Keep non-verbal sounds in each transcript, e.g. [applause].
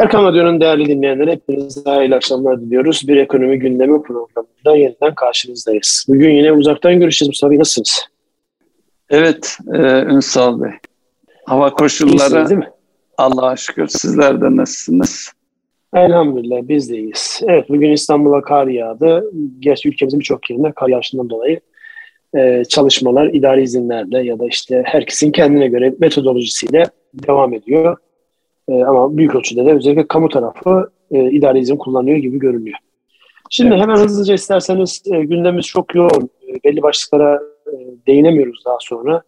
Erkan Radyo'nun değerli dinleyenlere hepinize hayırlı akşamlar diliyoruz. Bir ekonomi gündemi programında yeniden karşınızdayız. Bugün yine uzaktan görüşeceğiz Mustafa Bey. Nasılsınız? Evet e, Ünsal Bey. Hava koşulları değil mi? Allah'a şükür. Sizler de nasılsınız? Elhamdülillah biz de iyiyiz. Evet bugün İstanbul'a kar yağdı. Gerçi ülkemizin birçok yerinde kar yağışından dolayı e, çalışmalar idari izinlerle ya da işte herkesin kendine göre metodolojisiyle devam ediyor. E, ama büyük ölçüde de özellikle kamu tarafı e, idari izin kullanıyor gibi görünüyor. Şimdi evet. hemen hızlıca isterseniz e, gündemimiz çok yoğun. E, belli başlıklara e, değinemiyoruz daha sonra.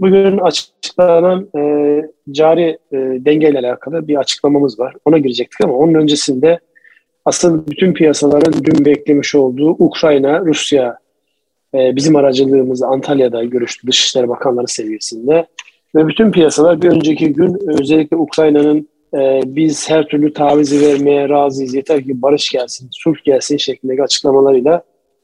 Bugün açıklanan e, cari e, dengeyle alakalı bir açıklamamız var. Ona girecektik ama onun öncesinde asıl bütün piyasaların dün beklemiş olduğu Ukrayna, Rusya e, bizim aracılığımız Antalya'da görüştü Dışişleri Bakanları seviyesinde. Ve bütün piyasalar bir önceki gün özellikle Ukrayna'nın e, biz her türlü tavizi vermeye razıyız yeter ki barış gelsin, sulh gelsin şeklindeki açıklamalarıyla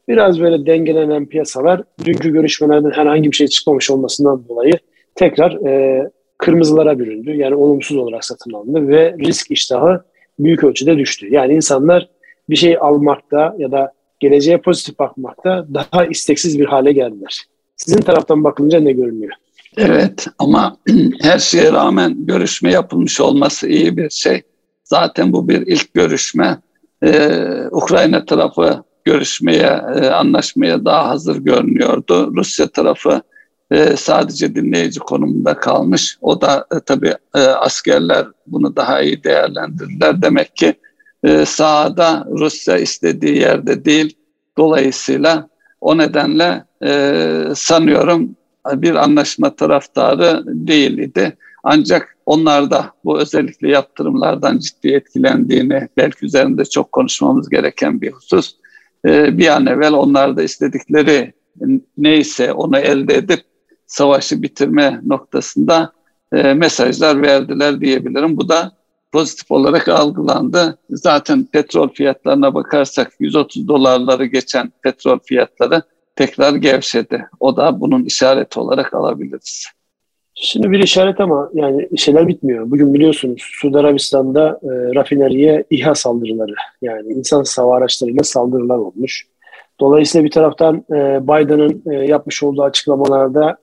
biraz böyle dengelenen piyasalar dünkü görüşmelerden herhangi bir şey çıkmamış olmasından dolayı tekrar e, kırmızılara büründü. Yani olumsuz olarak satın alındı ve risk iştahı büyük ölçüde düştü. Yani insanlar bir şey almakta ya da geleceğe pozitif bakmakta daha isteksiz bir hale geldiler. Sizin taraftan bakınca ne görünüyor? Evet ama [clears throat] her şeye rağmen görüşme yapılmış olması iyi bir şey. Zaten bu bir ilk görüşme. Ee, Ukrayna tarafı görüşmeye, e, anlaşmaya daha hazır görünüyordu. Rusya tarafı e, sadece dinleyici konumunda kalmış. O da e, tabii e, askerler bunu daha iyi değerlendirdiler. Demek ki e, sahada Rusya istediği yerde değil. Dolayısıyla o nedenle e, sanıyorum bir anlaşma taraftarı değildi. Ancak onlar da bu özellikle yaptırımlardan ciddi etkilendiğini belki üzerinde çok konuşmamız gereken bir husus. Ee, bir an evvel onlar da istedikleri neyse onu elde edip savaşı bitirme noktasında e, mesajlar verdiler diyebilirim. Bu da pozitif olarak algılandı. Zaten petrol fiyatlarına bakarsak 130 dolarları geçen petrol fiyatları tekrar gevşedi. O da bunun işareti olarak alabiliriz. Şimdi bir işaret ama yani şeyler bitmiyor. Bugün biliyorsunuz Suudi Arabistan'da e, rafineriye İHA saldırıları yani insan hava araçlarıyla saldırılar olmuş. Dolayısıyla bir taraftan e, Biden'ın e, yapmış olduğu açıklamalarda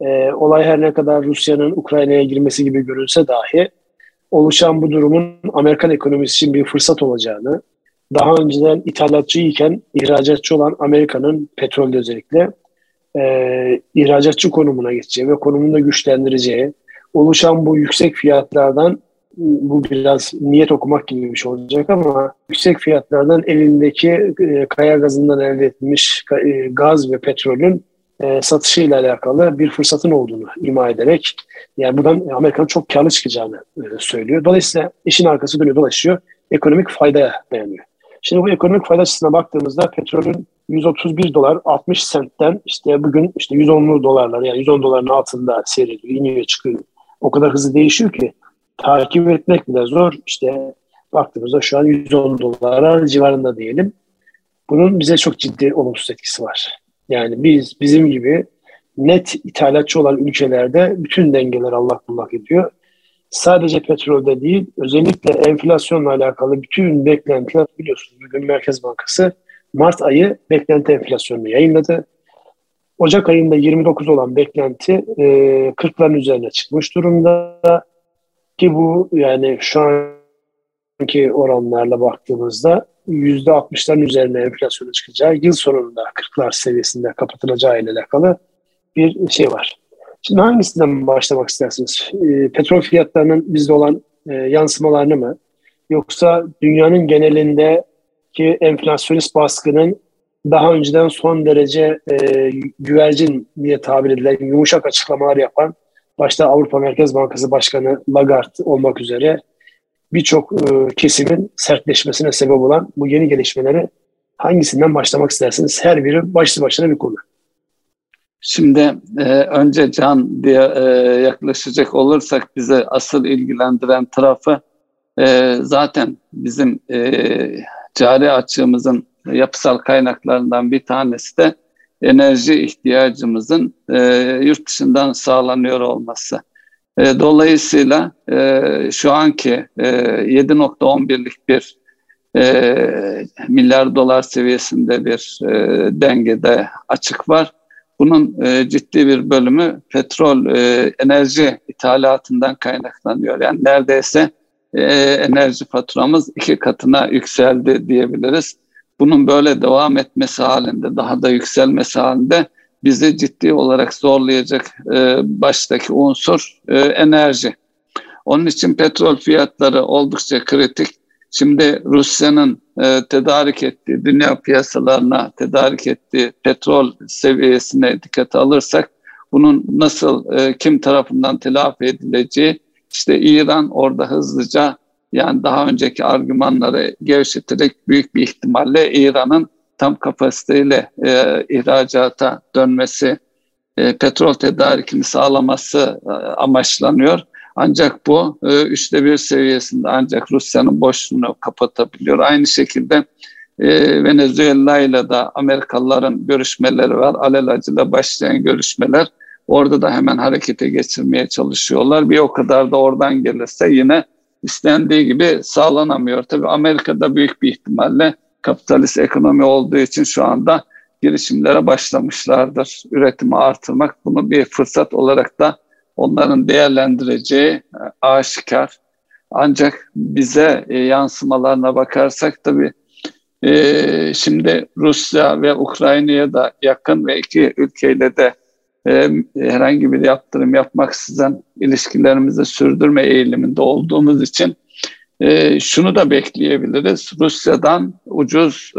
e, olay her ne kadar Rusya'nın Ukrayna'ya girmesi gibi görünse dahi oluşan bu durumun Amerikan ekonomisi için bir fırsat olacağını, daha önceden ithalatçı iken ihracatçı olan Amerika'nın petrolde özellikle e, ihracatçı konumuna geçeceği ve konumunu da güçlendireceği, oluşan bu yüksek fiyatlardan bu biraz niyet okumak gibi bir şey olacak ama yüksek fiyatlardan elindeki e, kaya gazından elde etmiş e, gaz ve petrolün e, satışıyla alakalı bir fırsatın olduğunu ima ederek yani buradan Amerika'nın çok karlı çıkacağını e, söylüyor. Dolayısıyla işin arkası dönüyor dolaşıyor. Ekonomik faydaya dayanıyor. Şimdi bu ekonomik fayda açısına baktığımızda petrolün 131 dolar 60 sentten işte bugün işte 110 dolarlar yani 110 doların altında seyrediyor, iniyor çıkıyor. O kadar hızlı değişiyor ki takip etmek bile zor. İşte baktığımızda şu an 110 dolar civarında diyelim. Bunun bize çok ciddi olumsuz etkisi var. Yani biz bizim gibi net ithalatçı olan ülkelerde bütün dengeler Allah bullak ediyor sadece petrolde değil, özellikle enflasyonla alakalı bütün beklentiler biliyorsunuz. Bugün Merkez Bankası Mart ayı beklenti enflasyonunu yayınladı. Ocak ayında 29 olan beklenti e, 40'ların üzerine çıkmış durumda. Ki bu yani şu anki oranlarla baktığımızda %60'ların üzerine enflasyonu çıkacağı, yıl sonunda 40'lar seviyesinde kapatılacağı ile alakalı bir şey var. Şimdi hangisinden başlamak istersiniz? E, petrol fiyatlarının bizde olan e, yansımalarını mı? Yoksa dünyanın genelindeki enflasyonist baskının daha önceden son derece e, güvercin diye tabir edilen yumuşak açıklamalar yapan başta Avrupa Merkez Bankası Başkanı Lagarde olmak üzere birçok e, kesimin sertleşmesine sebep olan bu yeni gelişmeleri hangisinden başlamak istersiniz? Her biri başlı başına bir konu. Şimdi e, önce can diye e, yaklaşacak olursak bize asıl ilgilendiren tarafı e, zaten bizim e, cari açığımızın yapısal kaynaklarından bir tanesi de enerji ihtiyacımızın e, yurt dışından sağlanıyor olması. E, dolayısıyla e, şu anki e, 7.11'lik bir e, milyar dolar seviyesinde bir e, dengede açık var. Bunun e, ciddi bir bölümü petrol e, enerji ithalatından kaynaklanıyor. Yani neredeyse e, enerji faturamız iki katına yükseldi diyebiliriz. Bunun böyle devam etmesi halinde, daha da yükselmesi halinde bizi ciddi olarak zorlayacak e, baştaki unsur e, enerji. Onun için petrol fiyatları oldukça kritik. Şimdi Rusya'nın e, tedarik ettiği, dünya piyasalarına tedarik ettiği petrol seviyesine dikkat alırsak bunun nasıl, e, kim tarafından telafi edileceği, işte İran orada hızlıca yani daha önceki argümanları gevşeterek büyük bir ihtimalle İran'ın tam kapasiteyle e, ihracata dönmesi, e, petrol tedarikini sağlaması e, amaçlanıyor. Ancak bu e, üçte bir seviyesinde ancak Rusya'nın boşluğunu kapatabiliyor. Aynı şekilde e, Venezuela ile de Amerikalıların görüşmeleri var. Alelacele başlayan görüşmeler. Orada da hemen harekete geçirmeye çalışıyorlar. Bir o kadar da oradan gelirse yine istendiği gibi sağlanamıyor. Tabii Amerika'da büyük bir ihtimalle kapitalist ekonomi olduğu için şu anda girişimlere başlamışlardır. Üretimi artırmak bunu bir fırsat olarak da onların değerlendireceği e, aşikar. Ancak bize e, yansımalarına bakarsak tabii e, şimdi Rusya ve Ukrayna'ya da yakın ve iki ülkeyle de herhangi bir yaptırım yapmaksızın ilişkilerimizi sürdürme eğiliminde olduğumuz için şunu da bekleyebiliriz. Rusya'dan ucuz,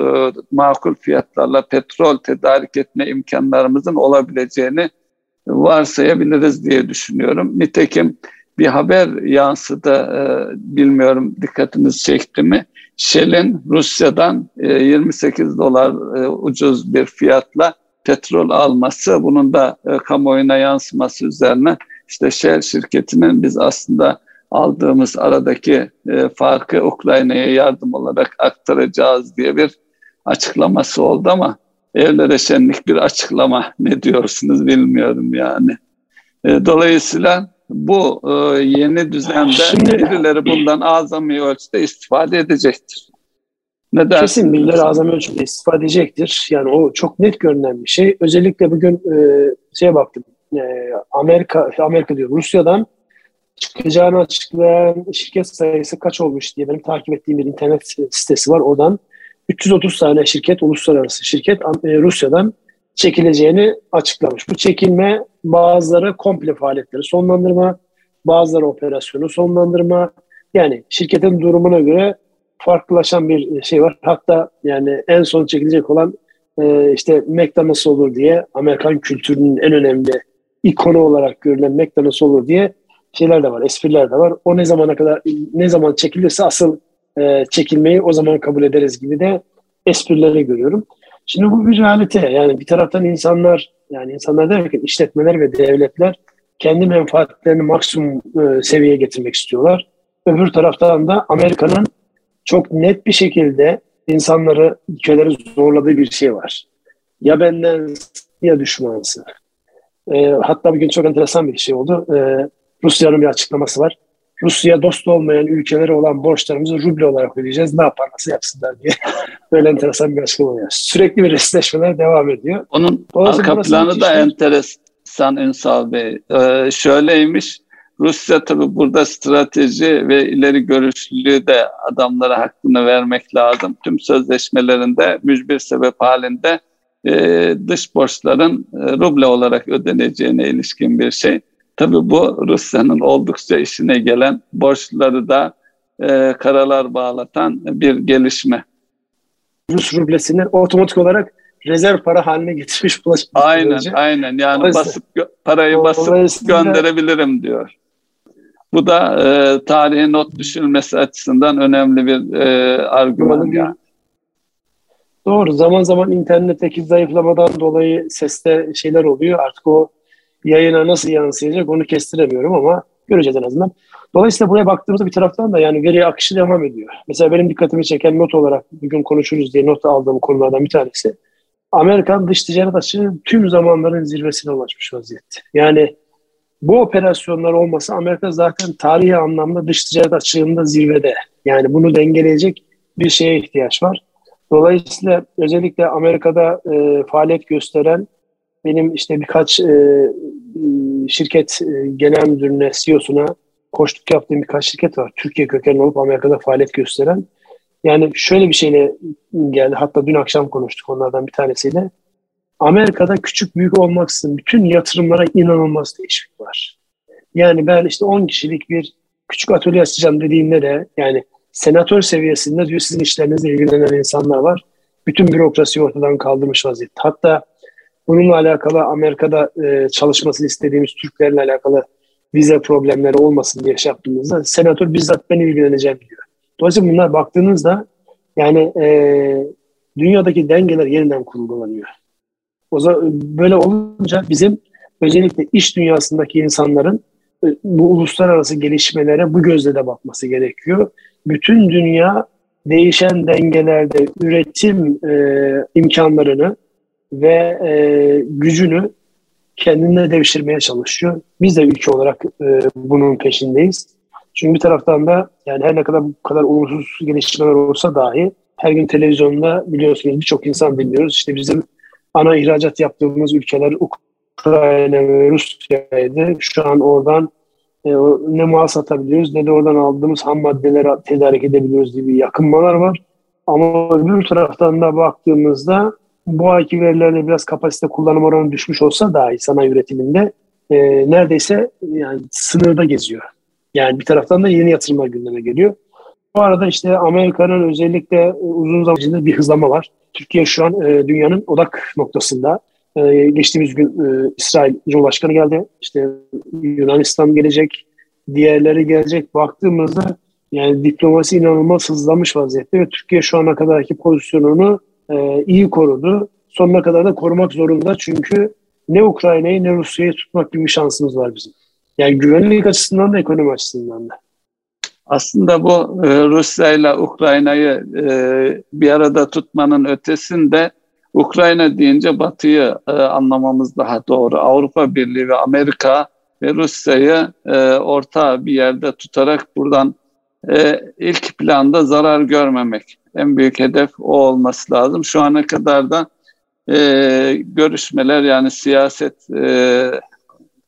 makul fiyatlarla petrol tedarik etme imkanlarımızın olabileceğini varsayabiliriz diye düşünüyorum. Nitekim bir haber yansıdı, e, bilmiyorum dikkatiniz çekti mi? Shell'in Rusya'dan e, 28 dolar e, ucuz bir fiyatla petrol alması, bunun da e, kamuoyuna yansıması üzerine işte Shell şirketinin biz aslında aldığımız aradaki e, farkı Ukrayna'ya yardım olarak aktaracağız diye bir açıklaması oldu ama evlere şenlik bir açıklama ne diyorsunuz bilmiyorum yani. E, dolayısıyla bu e, yeni düzende birileri bundan azami ölçüde istifade edecektir. Ne dersiniz? Kesin birileri azami ölçüde istifade edecektir. Yani o çok net görünen bir şey. Özellikle bugün e, şeye baktım. E, Amerika, Amerika diyor Rusya'dan çıkacağını açıklayan şirket sayısı kaç olmuş diye benim takip ettiğim bir internet sitesi var. Oradan 330 tane şirket, uluslararası şirket e, Rusya'dan çekileceğini açıklamış. Bu çekilme bazıları komple faaliyetleri sonlandırma, bazıları operasyonu sonlandırma. Yani şirketin durumuna göre farklılaşan bir şey var. Hatta yani en son çekilecek olan e, işte McDonald's olur diye Amerikan kültürünün en önemli ikonu olarak görülen McDonald's olur diye şeyler de var, espriler de var. O ne zamana kadar ne zaman çekilirse asıl e, çekilmeyi o zaman kabul ederiz gibi de esprileri görüyorum. Şimdi bu bir realite. Yani bir taraftan insanlar yani insanlar derken işletmeler ve devletler kendi menfaatlerini maksimum e, seviyeye getirmek istiyorlar. Öbür taraftan da Amerika'nın çok net bir şekilde insanları, ülkeleri zorladığı bir şey var. Ya benden ya düşmansın. E, hatta bugün çok enteresan bir şey oldu. E, Rusya'nın bir açıklaması var. Rusya dost olmayan ülkelere olan borçlarımızı ruble olarak ödeyeceğiz. Ne yapar nasıl yapsınlar diye. [laughs] Böyle enteresan bir açıklama oluyor. Sürekli bir resleşmeler devam ediyor. Onun arka planı da enteresan Ünsal Bey. Ee, şöyleymiş. Rusya tabi burada strateji ve ileri görüşlülüğü de adamlara hakkını vermek lazım. Tüm sözleşmelerinde mücbir sebep halinde e, dış borçların e, ruble olarak ödeneceğine ilişkin bir şey. Tabii bu Rusya'nın oldukça işine gelen borçları da e, karalar bağlatan bir gelişme. Rus rublesini otomatik olarak rezerv para haline getirmiş bulaşık. Aynen önce. aynen yani basıp parayı basıp gönderebilirim diyor. Bu da e, tarihe not düşülmesi açısından önemli bir e, argüman yani. Doğru. Zaman zaman internetteki zayıflamadan dolayı seste şeyler oluyor. Artık o yayına nasıl yansıyacak onu kestiremiyorum ama göreceğiz en azından. Dolayısıyla buraya baktığımızda bir taraftan da yani veri akışı devam ediyor. Mesela benim dikkatimi çeken not olarak bugün konuşuruz diye not aldığım konulardan bir tanesi. Amerikan dış ticaret açığı tüm zamanların zirvesine ulaşmış vaziyette. Yani bu operasyonlar olmasa Amerika zaten tarihi anlamda dış ticaret açığında zirvede. Yani bunu dengeleyecek bir şeye ihtiyaç var. Dolayısıyla özellikle Amerika'da e, faaliyet gösteren benim işte birkaç e, e şirket e, genel müdürüne, CEO'suna koştuk yaptığım birkaç şirket var. Türkiye kökenli olup Amerika'da faaliyet gösteren. Yani şöyle bir şeyle geldi. Hatta dün akşam konuştuk onlardan bir tanesiyle. Amerika'da küçük büyük olmaksızın bütün yatırımlara inanılmaz teşvik var. Yani ben işte 10 kişilik bir küçük atölye açacağım dediğimde de yani senatör seviyesinde diyor sizin işlerinizle ilgilenen insanlar var. Bütün bürokrasiyi ortadan kaldırmış vaziyette. Hatta bununla alakalı Amerika'da e, çalışmasını istediğimiz Türklerle alakalı vize problemleri olmasın diye şey yaptığımızda senatör bizzat ben ilgileneceğim diyor. Dolayısıyla bunlar baktığınızda yani e, dünyadaki dengeler yeniden kurgulanıyor. O zaman böyle olunca bizim özellikle iş dünyasındaki insanların e, bu uluslararası gelişmelere bu gözle de bakması gerekiyor. Bütün dünya değişen dengelerde üretim e, imkanlarını ve e, gücünü kendine devşirmeye çalışıyor. Biz de ülke olarak e, bunun peşindeyiz. Çünkü bir taraftan da yani her ne kadar bu kadar olumsuz gelişmeler olsa dahi her gün televizyonda biliyorsunuz birçok insan dinliyoruz. İşte bizim ana ihracat yaptığımız ülkeler Ukrayna ve Rusya'ydı. Şu an oradan e, ne mal satabiliyoruz ne de oradan aldığımız ham maddeleri tedarik edebiliyoruz gibi yakınmalar var. Ama öbür taraftan da baktığımızda bu ayki verilerde biraz kapasite kullanım oranı düşmüş olsa dahi sanayi üretiminde e, neredeyse yani sınırda geziyor. Yani bir taraftan da yeni yatırımlar gündeme geliyor. Bu arada işte Amerika'nın özellikle uzun zaman içinde bir hızlama var. Türkiye şu an e, dünyanın odak noktasında. E, geçtiğimiz gün e, İsrail Cumhurbaşkanı geldi. İşte Yunanistan gelecek, diğerleri gelecek. Baktığımızda yani diplomasi inanılmaz hızlanmış vaziyette ve Türkiye şu ana kadarki pozisyonunu e, iyi korudu. Sonuna kadar da korumak zorunda çünkü ne Ukrayna'yı ne Rusya'yı tutmak gibi bir şansımız var bizim. Yani güvenlik açısından da ekonomi açısından da. Aslında bu e, Rusya ile Ukrayna'yı e, bir arada tutmanın ötesinde Ukrayna deyince Batı'yı e, anlamamız daha doğru. Avrupa Birliği ve Amerika ve Rusya'yı e, orta bir yerde tutarak buradan e, ilk planda zarar görmemek. En büyük hedef o olması lazım. Şu ana kadar da e, görüşmeler yani siyaset e,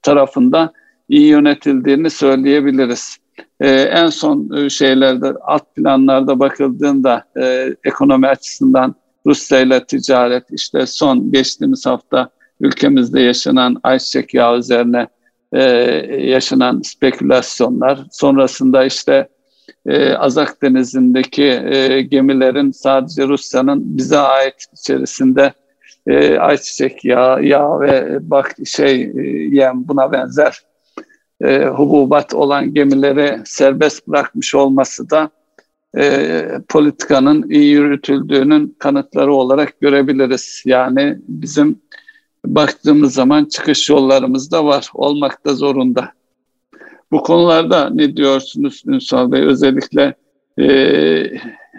tarafında iyi yönetildiğini söyleyebiliriz. Ee, en son e, şeylerde alt planlarda bakıldığında e, ekonomi açısından Rusya ile ticaret işte son geçtiğimiz hafta ülkemizde yaşanan ayçiçek yağı üzerine e, yaşanan spekülasyonlar sonrasında işte e, Azak Denizi'ndeki e, gemilerin sadece Rusya'nın bize ait içerisinde e, ayçiçek yağı, yağ ve bak şey e, yem buna benzer e, hububat olan gemileri serbest bırakmış olması da e, politikanın iyi yürütüldüğünün kanıtları olarak görebiliriz. Yani bizim baktığımız zaman çıkış yollarımız da var, olmak da zorunda. Bu konularda ne diyorsunuz Ünsal Bey? Özellikle e,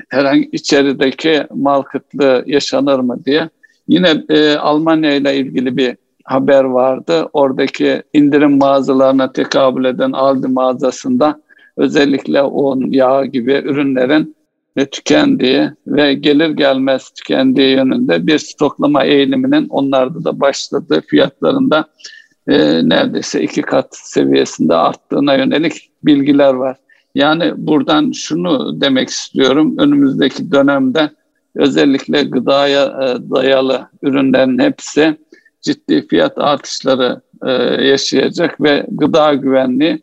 herhangi içerideki mal kıtlığı yaşanır mı diye. Yine e, Almanya ile ilgili bir haber vardı. Oradaki indirim mağazalarına tekabül eden Aldi mağazasında özellikle un, yağ gibi ürünlerin ve tükendiği ve gelir gelmez tükendiği yönünde bir stoklama eğiliminin onlarda da başladığı fiyatlarında e, neredeyse iki kat seviyesinde arttığına yönelik bilgiler var. Yani buradan şunu demek istiyorum. Önümüzdeki dönemde özellikle gıdaya e, dayalı ürünlerin hepsi ciddi fiyat artışları e, yaşayacak ve gıda güvenliği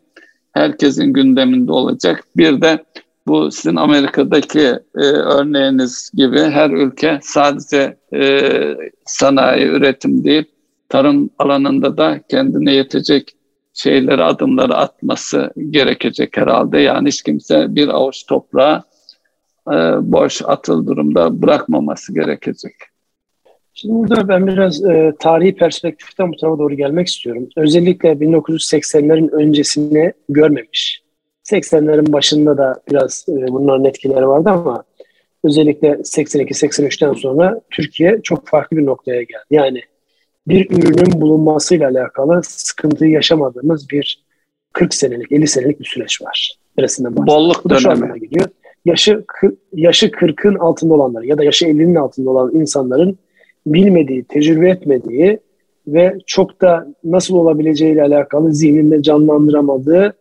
herkesin gündeminde olacak. Bir de bu sizin Amerika'daki e, örneğiniz gibi her ülke sadece e, sanayi, üretim değil, tarım alanında da kendine yetecek şeyleri, adımları atması gerekecek herhalde. Yani hiç kimse bir avuç toprağı e, boş atıl durumda bırakmaması gerekecek. Şimdi burada ben biraz e, tarihi perspektiften bu tarafa doğru gelmek istiyorum. Özellikle 1980'lerin öncesini görmemiş. 80'lerin başında da biraz e, bunların etkileri vardı ama özellikle 82-83'ten sonra Türkiye çok farklı bir noktaya geldi. Yani bir ürünün bulunmasıyla alakalı sıkıntıyı yaşamadığımız bir 40 senelik, 50 senelik bir süreç var. Neresinden Bolluk anlama geliyor. Yaşı, yaşı 40'ın altında olanlar ya da yaşı 50'nin altında olan insanların bilmediği, tecrübe etmediği ve çok da nasıl olabileceğiyle alakalı zihninde canlandıramadığı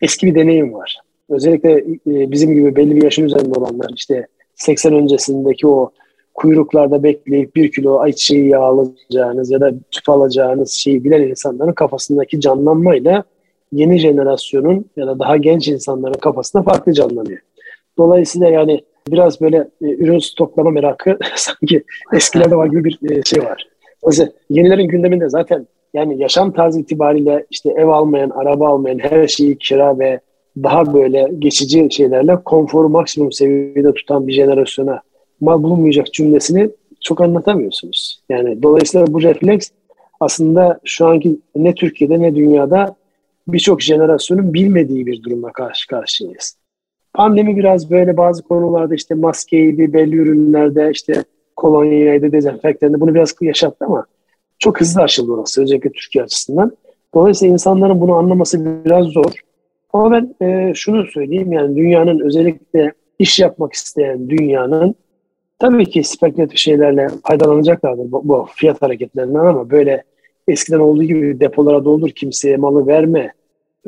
eski bir deneyim var. Özellikle e, bizim gibi belli bir yaşın üzerinde olanlar işte 80 öncesindeki o kuyruklarda bekleyip bir kilo ayçiçeği yağ alacağınız ya da tüp alacağınız şeyi bilen insanların kafasındaki canlanmayla yeni jenerasyonun ya da daha genç insanların kafasında farklı canlanıyor. Dolayısıyla yani biraz böyle e, ürün stoklama merakı [laughs] sanki eskilerde var gibi bir e, şey var. Mesela yenilerin gündeminde zaten yani yaşam tarzı itibariyle işte ev almayan, araba almayan, her şeyi kira ve daha böyle geçici şeylerle konforu maksimum seviyede tutan bir jenerasyona mal bulunmayacak cümlesini çok anlatamıyorsunuz. Yani dolayısıyla bu refleks aslında şu anki ne Türkiye'de ne dünyada birçok jenerasyonun bilmediği bir durumla karşı karşıyayız. Pandemi biraz böyle bazı konularda işte maskeydi, belli ürünlerde işte kolonyaydı, dezenfektandı bunu biraz yaşattı ama çok hızlı aşıldı orası özellikle Türkiye açısından. Dolayısıyla insanların bunu anlaması biraz zor. Ama ben e, şunu söyleyeyim yani dünyanın özellikle iş yapmak isteyen dünyanın tabii ki spekülatif şeylerle faydalanacaklardır bu, bu fiyat hareketlerinden ama böyle eskiden olduğu gibi depolara doldur kimseye malı verme.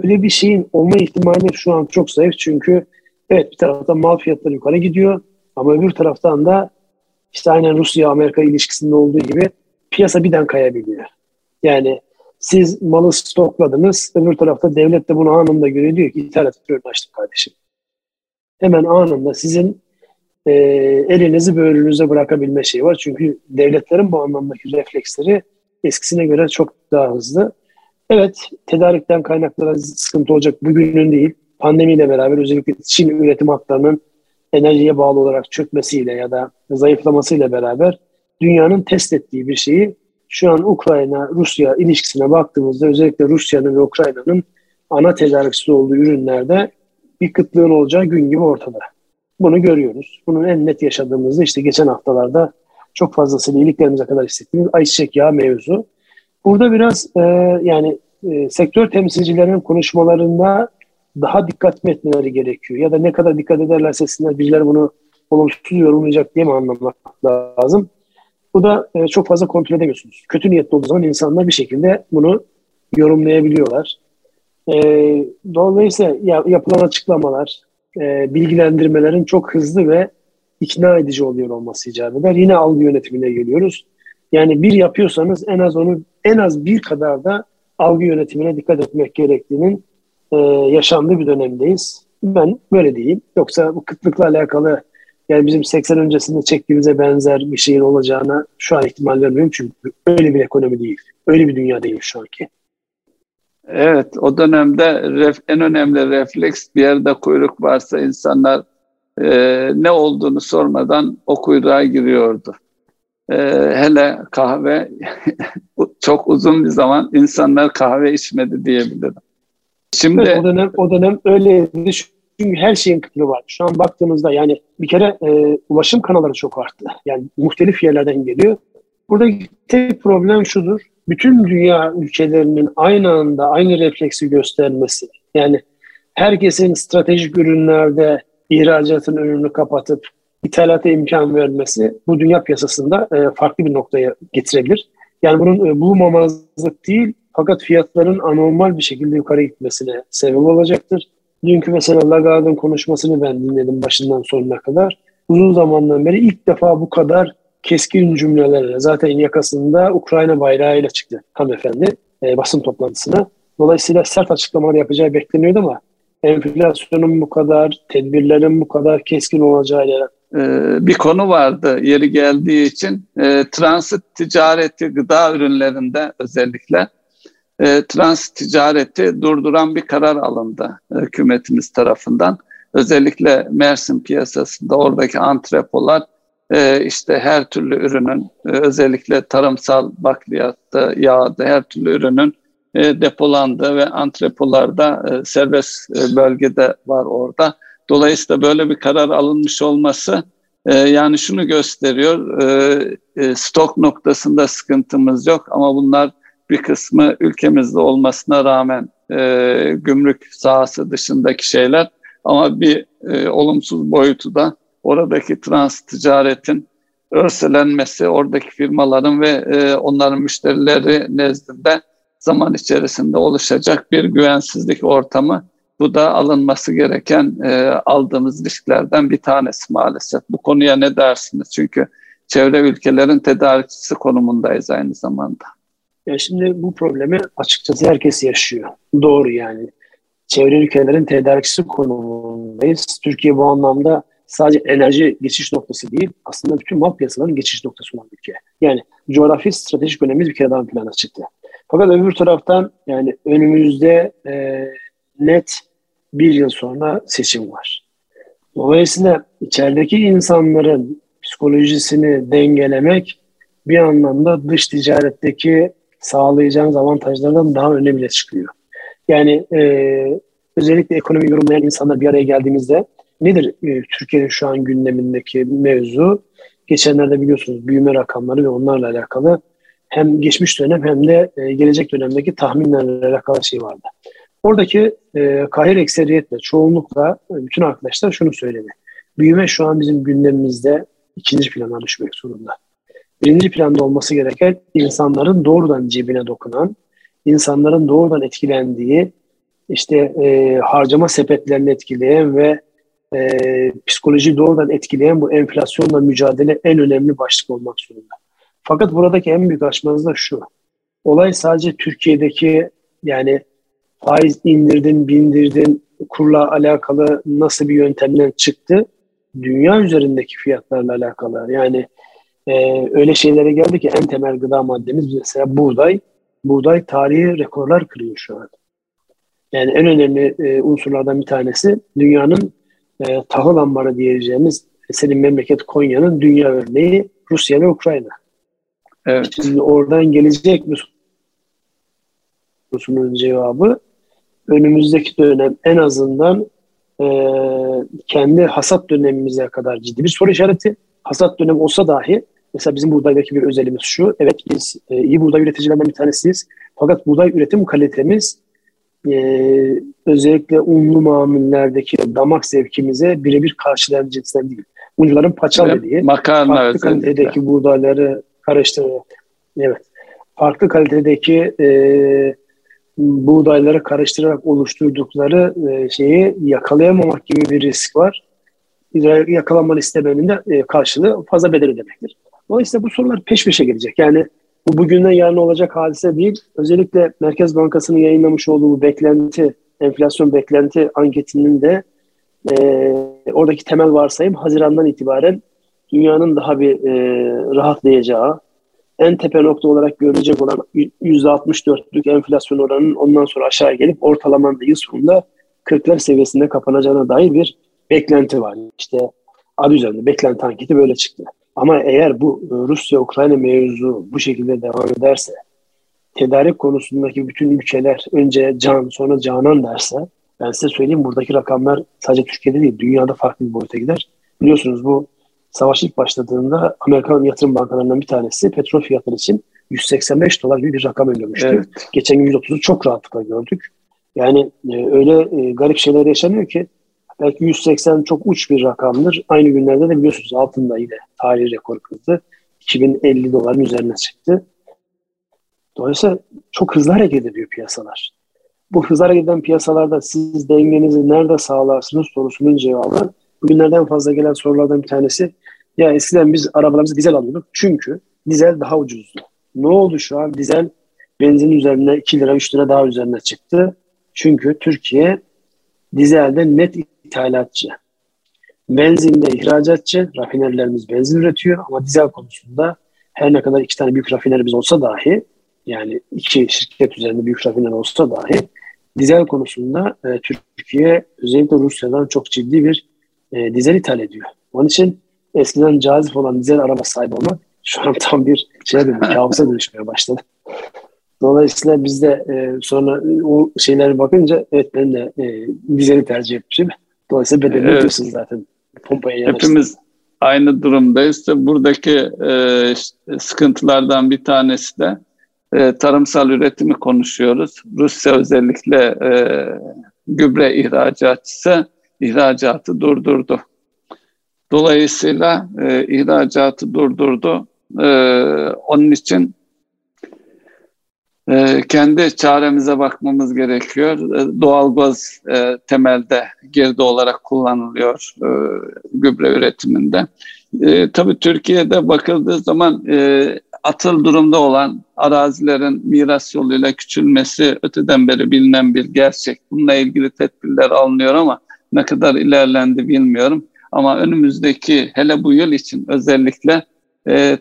Öyle bir şeyin olma ihtimali şu an çok zayıf çünkü evet bir taraftan mal fiyatları yukarı gidiyor ama öbür taraftan da işte aynen Rusya-Amerika ilişkisinde olduğu gibi piyasa birden kayabiliyor. Yani siz malı stokladınız, öbür tarafta devlet de bunu anında görüyor diyor ki ithalat ürün açtım kardeşim. Hemen anında sizin e, elinizi böğrünüze bırakabilme şeyi var. Çünkü devletlerin bu anlamdaki refleksleri eskisine göre çok daha hızlı. Evet, tedarikten kaynaklanan sıkıntı olacak bugünün değil. Pandemiyle beraber özellikle Çin üretim hatlarının enerjiye bağlı olarak çökmesiyle ya da zayıflamasıyla beraber dünyanın test ettiği bir şeyi şu an Ukrayna-Rusya ilişkisine baktığımızda özellikle Rusya'nın ve Ukrayna'nın ana tedarikçisi olduğu ürünlerde bir kıtlığın olacağı gün gibi ortada. Bunu görüyoruz. Bunun en net yaşadığımızda işte geçen haftalarda çok fazlasıyla iyiliklerimize kadar hissettiğimiz ayçiçek yağı mevzu. Burada biraz e, yani e, sektör temsilcilerinin konuşmalarında daha dikkat etmeleri gerekiyor. Ya da ne kadar dikkat ederlerse sizler birileri bunu olumsuz yorumlayacak diye mi anlamak lazım? Bu da e, çok fazla kontrol edemiyorsunuz. Kötü niyetli olduğu zaman insanlar bir şekilde bunu yorumlayabiliyorlar. E, dolayısıyla ya, yapılan açıklamalar, e, bilgilendirmelerin çok hızlı ve ikna edici oluyor olması icap eder. Yine algı yönetimine geliyoruz. Yani bir yapıyorsanız en az onu en az bir kadar da algı yönetimine dikkat etmek gerektiğinin e, yaşandığı bir dönemdeyiz. Ben böyle diyeyim. Yoksa bu kıtlıkla alakalı yani bizim 80 öncesinde çektiğimize benzer bir şeyin olacağına şu an ihtimal vermiyorum. Çünkü öyle bir ekonomi değil. Öyle bir dünya değil şu anki. Evet, o dönemde ref, en önemli refleks bir yerde kuyruk varsa insanlar e, ne olduğunu sormadan o kuyruğa giriyordu. E, hele kahve [laughs] çok uzun bir zaman insanlar kahve içmedi diyebilirim. Şimdi evet, o dönem o dönem öyleydi. Çünkü her şeyin kıtlığı var. Şu an baktığımızda yani bir kere e, ulaşım kanalları çok arttı. Yani muhtelif yerlerden geliyor. Burada tek problem şudur. Bütün dünya ülkelerinin aynı anda aynı refleksi göstermesi. Yani herkesin stratejik ürünlerde ihracatın önünü kapatıp ithalata imkan vermesi bu dünya piyasasında e, farklı bir noktaya getirebilir. Yani bunun e, bulunmamazlık değil fakat fiyatların anormal bir şekilde yukarı gitmesine sebep olacaktır. Dünkü mesela Lagarde'ın konuşmasını ben dinledim başından sonuna kadar. Uzun zamandan beri ilk defa bu kadar keskin cümlelerle zaten yakasında Ukrayna bayrağıyla çıktı hanımefendi e, basın toplantısına. Dolayısıyla sert açıklamalar yapacağı bekleniyordu ama enflasyonun bu kadar, tedbirlerin bu kadar keskin olacağıyla ee, bir konu vardı yeri geldiği için e, transit ticareti gıda ürünlerinde özellikle e, trans ticareti durduran bir karar alındı hükümetimiz tarafından. Özellikle Mersin piyasasında oradaki antrepolar e, işte her türlü ürünün e, özellikle tarımsal bakliyatta, yağda her türlü ürünün e, depolandığı ve antrepolarda e, serbest e, bölgede var orada. Dolayısıyla böyle bir karar alınmış olması E, yani şunu gösteriyor, stok noktasında sıkıntımız yok ama bunlar bir kısmı ülkemizde olmasına rağmen gümrük sahası dışındaki şeyler ama bir olumsuz boyutu da oradaki trans ticaretin örselenmesi, oradaki firmaların ve e, onların müşterileri nezdinde zaman içerisinde oluşacak bir güvensizlik ortamı. Bu da alınması gereken e, aldığımız risklerden bir tanesi maalesef. Bu konuya ne dersiniz? Çünkü çevre ülkelerin tedarikçisi konumundayız aynı zamanda. Ya şimdi bu problemi açıkçası herkes yaşıyor. Doğru yani. Çevre ülkelerin tedarikçisi konumundayız. Türkiye bu anlamda sadece enerji geçiş noktası değil, aslında bütün mal piyasalarının geçiş noktası olan bir ülke. Yani coğrafi stratejik önemimiz bir kere daha plana çıktı. Fakat öbür taraftan yani önümüzde e, net bir yıl sonra seçim var. Dolayısıyla içerideki insanların psikolojisini dengelemek bir anlamda dış ticaretteki sağlayacağınız avantajlardan daha önemli çıkıyor. Yani e, özellikle ekonomi yorumlayan insanlar bir araya geldiğimizde nedir e, Türkiye'nin şu an gündemindeki mevzu? Geçenlerde biliyorsunuz büyüme rakamları ve onlarla alakalı hem geçmiş dönem hem de e, gelecek dönemdeki tahminlerle alakalı şey vardı. Oradaki e, kahir ekseriyetle, çoğunlukla e, bütün arkadaşlar şunu söyledi. Büyüme şu an bizim gündemimizde ikinci plana düşmek zorunda. Birinci planda olması gereken insanların doğrudan cebine dokunan, insanların doğrudan etkilendiği, işte e, harcama sepetlerini etkileyen ve e, psikoloji doğrudan etkileyen bu enflasyonla mücadele en önemli başlık olmak zorunda. Fakat buradaki en büyük açmaz da şu. Olay sadece Türkiye'deki yani faiz indirdin, bindirdin, kurla alakalı nasıl bir yöntemden çıktı? Dünya üzerindeki fiyatlarla alakalı. Yani e, öyle şeylere geldi ki en temel gıda maddemiz mesela buğday. Buğday tarihi rekorlar kırıyor şu an. Yani en önemli e, unsurlardan bir tanesi dünyanın e, tahıl ambarı diyeceğimiz senin memleket Konya'nın dünya örneği Rusya ve Ukrayna. Evet. Şimdi oradan gelecek mi sorusunun cevabı önümüzdeki dönem en azından e, kendi hasat dönemimize kadar ciddi bir soru işareti. Hasat dönemi olsa dahi mesela bizim buğdaydaki bir özelimiz şu. Evet biz e, iyi buğday üreticilerinden bir tanesiyiz. Fakat buğday üretim kalitemiz e, özellikle unlu mamullerdeki damak zevkimize birebir karşılayan cinsten değil. Uncuların paçal evet, dediği makarna farklı kalitedeki buğdayları karıştırıyor. Evet. Farklı kalitedeki e, buğdayları karıştırarak oluşturdukları e, şeyi yakalayamamak gibi bir risk var. Yakalanmanı istemenin de e, karşılığı fazla bedeli demektir. Dolayısıyla bu sorular peş peşe gelecek. Yani bu bugünden yarın olacak hadise değil. Özellikle Merkez Bankası'nın yayınlamış olduğu beklenti, enflasyon beklenti anketinin de e, oradaki temel varsayım Haziran'dan itibaren dünyanın daha bir e, rahatlayacağı, en tepe nokta olarak görülecek olan %64'lük enflasyon oranının ondan sonra aşağı gelip ortalamanda yıl sonunda 40'lar seviyesinde kapanacağına dair bir beklenti var. İşte adı üzerinde beklenti anketi böyle çıktı. Ama eğer bu e, Rusya-Ukrayna mevzu bu şekilde devam ederse, tedarik konusundaki bütün ülkeler önce can sonra canan derse, ben size söyleyeyim buradaki rakamlar sadece Türkiye'de değil, dünyada farklı bir boyuta gider. Biliyorsunuz bu savaş ilk başladığında Amerikan yatırım bankalarından bir tanesi petrol fiyatları için 185 dolar gibi bir rakam öngörmüştü. Evet. Geçen gün 130'u çok rahatlıkla gördük. Yani e, öyle e, garip şeyler yaşanıyor ki belki 180 çok uç bir rakamdır. Aynı günlerde de biliyorsunuz altında yine tarihi rekor kırdı. 2050 doların üzerine çıktı. Dolayısıyla çok hızlı hareket ediyor piyasalar. Bu hızlı hareket eden piyasalarda siz dengenizi nerede sağlarsınız sorusunun cevabı bugünlerden fazla gelen sorulardan bir tanesi ya eskiden biz arabalarımızı dizel alıyorduk çünkü dizel daha ucuzdu. Ne oldu şu an? Dizel benzin üzerine 2 lira 3 lira daha üzerine çıktı. Çünkü Türkiye dizelde net ithalatçı. Benzinde ihracatçı, rafinerilerimiz benzin üretiyor ama dizel konusunda her ne kadar iki tane büyük rafinerimiz olsa dahi yani iki şirket üzerinde büyük rafiner olsa dahi dizel konusunda e, Türkiye özellikle Rusya'dan çok ciddi bir e, dizel ithal ediyor. Onun için eskiden cazip olan dizel araba sahibi olmak şu an tam bir şeye dönüyor, [laughs] kabusa dönüşmeye başladı. Dolayısıyla biz de e, sonra o şeylere bakınca evet ben de e, dizeli tercih etmişim. Dolayısıyla bedelini evet. ödüyorsun zaten pompaya yanaştın. Hepimiz aynı durumdayız. Buradaki e, sıkıntılardan bir tanesi de e, tarımsal üretimi konuşuyoruz. Rusya özellikle e, gübre ihracatçısı ihracatı durdurdu. Dolayısıyla e, ihracatı durdurdu. E, onun için e, kendi çaremize bakmamız gerekiyor. E, doğalgaz e, temelde girdi olarak kullanılıyor e, gübre üretiminde. E, tabii Türkiye'de bakıldığı zaman e, atıl durumda olan arazilerin miras yoluyla küçülmesi öteden beri bilinen bir gerçek. Bununla ilgili tedbirler alınıyor ama ne kadar ilerlendi bilmiyorum. Ama önümüzdeki hele bu yıl için özellikle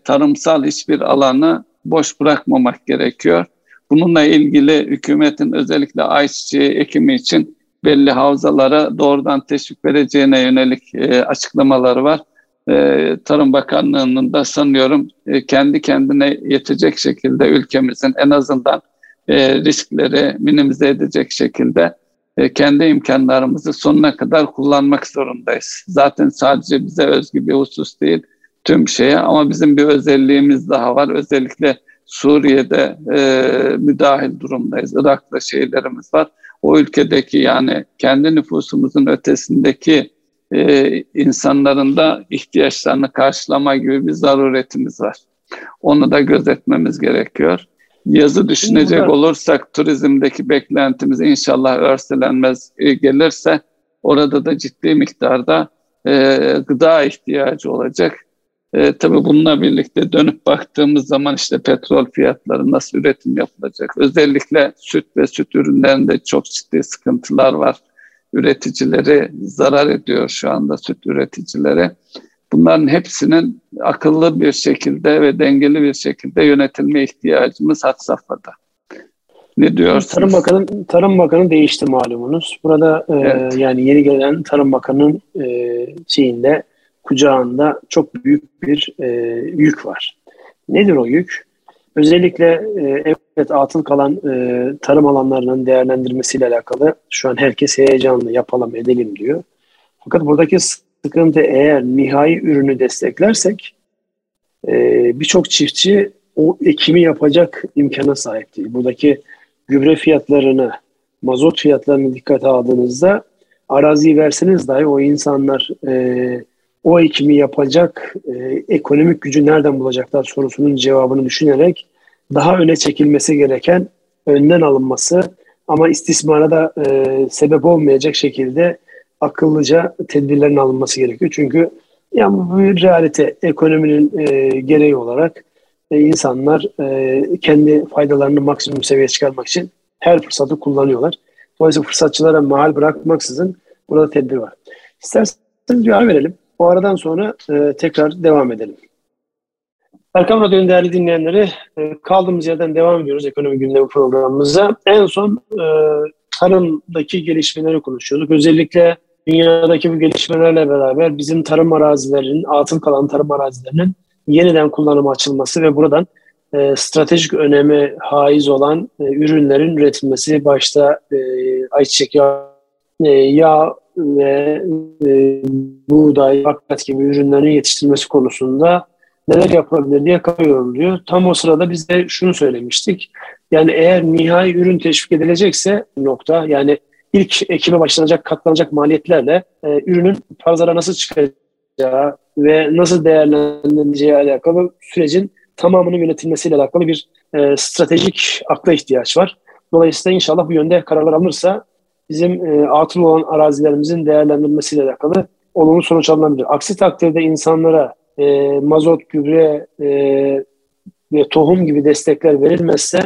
tarımsal hiçbir alanı boş bırakmamak gerekiyor. Bununla ilgili hükümetin özellikle ayçiçeği ekimi için belli havzalara doğrudan teşvik vereceğine yönelik e, açıklamaları var. E, Tarım Bakanlığı'nın da sanıyorum e, kendi kendine yetecek şekilde ülkemizin en azından e, riskleri minimize edecek şekilde e, kendi imkanlarımızı sonuna kadar kullanmak zorundayız. Zaten sadece bize özgü bir husus değil tüm şeye ama bizim bir özelliğimiz daha var. Özellikle Suriye'de e, müdahil durumdayız. Irak'ta şeylerimiz var. O ülkedeki yani kendi nüfusumuzun ötesindeki e, insanların da ihtiyaçlarını karşılama gibi bir zaruretimiz var. Onu da gözetmemiz gerekiyor. Yazı düşünecek olursak turizmdeki beklentimiz inşallah örselenmez e, gelirse orada da ciddi miktarda e, gıda ihtiyacı olacak. E, tabii bununla birlikte dönüp baktığımız zaman işte petrol fiyatları nasıl üretim yapılacak? Özellikle süt ve süt ürünlerinde çok ciddi sıkıntılar var. Üreticileri zarar ediyor şu anda süt üreticileri. Bunların hepsinin akıllı bir şekilde ve dengeli bir şekilde yönetilme ihtiyacımız had safhada. Ne diyorsunuz? Tarım Bakanı Tarım Bakanı değişti malumunuz. Burada e, evet. yani yeni gelen Tarım Bakanı'nın e, şeyinde kucağında çok büyük bir e, yük var. Nedir o yük? Özellikle e, evet atıl kalan e, tarım alanlarının değerlendirmesiyle alakalı şu an herkes heyecanlı yapalım edelim diyor. Fakat buradaki sıkıntı eğer nihai ürünü desteklersek e, birçok çiftçi o ekimi yapacak imkana sahip değil. Buradaki gübre fiyatlarını, mazot fiyatlarını dikkate aldığınızda araziyi verseniz dahi o insanlar e, o ekimi yapacak e, ekonomik gücü nereden bulacaklar sorusunun cevabını düşünerek daha öne çekilmesi gereken önden alınması ama istismara da e, sebep olmayacak şekilde akıllıca tedbirlerin alınması gerekiyor. Çünkü yani bu bir realite ekonominin e, gereği olarak e, insanlar e, kendi faydalarını maksimum seviyeye çıkarmak için her fırsatı kullanıyorlar. Dolayısıyla fırsatçılara mahal bırakmaksızın burada tedbir var. İsterseniz bir ara verelim. Bu aradan sonra e, tekrar devam edelim. Erkam Radyo'nun değerli dinleyenleri e, kaldığımız yerden devam ediyoruz ekonomi gündemi programımıza. En son e, tarımdaki gelişmeleri konuşuyorduk. Özellikle dünyadaki bu gelişmelerle beraber bizim tarım arazilerinin, atıl kalan tarım arazilerinin yeniden kullanıma açılması ve buradan e, stratejik önemi haiz olan e, ürünlerin üretilmesi başta e, ayçiçek yağı, e, yağ ve e, buğday, bakliyat gibi ürünlerin yetiştirilmesi konusunda neler yapılabilir diye kafa yoruluyor. Tam o sırada biz de şunu söylemiştik. Yani eğer nihai ürün teşvik edilecekse nokta yani ilk ekime başlanacak katlanacak maliyetlerle e, ürünün pazara nasıl çıkacağı ve nasıl değerlendirileceği alakalı sürecin tamamının yönetilmesiyle alakalı bir e, stratejik akla ihtiyaç var. Dolayısıyla inşallah bu yönde kararlar alınırsa bizim e, atıl olan arazilerimizin değerlendirilmesiyle alakalı olumlu sonuç alınabilir. Aksi takdirde insanlara e, mazot, gübre e, ve tohum gibi destekler verilmezse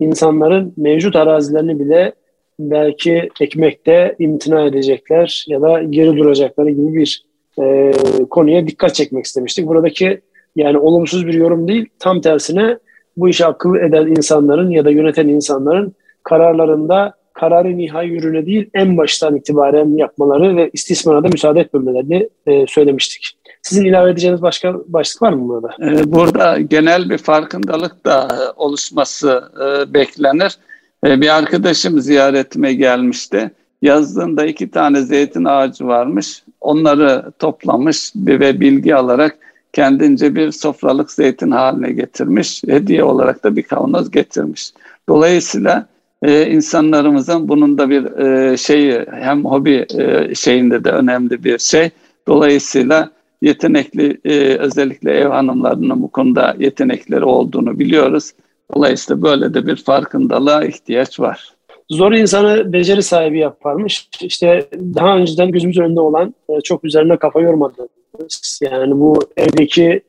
insanların mevcut arazilerini bile belki ekmekte imtina edecekler ya da geri duracakları gibi bir e, konuya dikkat çekmek istemiştik. Buradaki yani olumsuz bir yorum değil, tam tersine bu işi akıl eden insanların ya da yöneten insanların kararlarında kararı nihai ürüne değil en baştan itibaren yapmaları ve istismara da müsaade etmemelerini e, söylemiştik. Sizin ilave edeceğiniz başka başlık var mı burada? Ee, burada genel bir farkındalık da oluşması e, beklenir. E, bir arkadaşım ziyaretime gelmişti. Yazdığında iki tane zeytin ağacı varmış. onları toplamış ve bilgi alarak kendince bir sofralık zeytin haline getirmiş. Hediye olarak da bir kavanoz getirmiş. Dolayısıyla e, insanlarımızın bunun da bir e, şeyi hem hobi e, şeyinde de önemli bir şey. Dolayısıyla yetenekli e, özellikle ev hanımlarının bu konuda yetenekleri olduğunu biliyoruz. Dolayısıyla böyle de bir farkındalığa ihtiyaç var. Zor insanı beceri sahibi yaparmış. İşte daha önceden gözümüz önünde olan e, çok üzerine kafa yormadığımız yani bu evdeki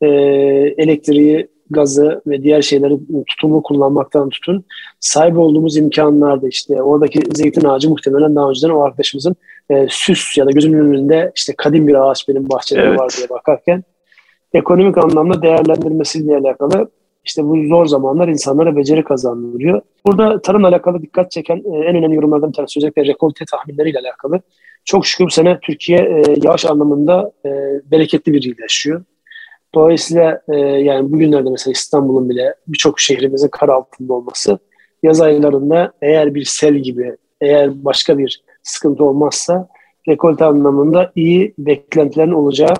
e, elektriği, gazı ve diğer şeyleri tutumlu kullanmaktan tutun. Sahip olduğumuz imkanlarda işte oradaki zeytin ağacı muhtemelen daha önceden o arkadaşımızın e, süs ya da gözümün önünde işte kadim bir ağaç benim bahçede evet. var diye bakarken ekonomik anlamda değerlendirmesiyle alakalı işte bu zor zamanlar insanlara beceri kazandırıyor. Burada tarımla alakalı dikkat çeken e, en önemli yorumlardan bir tanesi özellikle rekolte tahminleriyle alakalı. Çok şükür bu sene Türkiye e, yağış anlamında e, bereketli bir yıl yaşıyor. Dolayısıyla e, yani bugünlerde mesela İstanbul'un bile birçok şehrimizin kar altında olması yaz aylarında eğer bir sel gibi eğer başka bir sıkıntı olmazsa rekolte anlamında iyi beklentilerin olacağı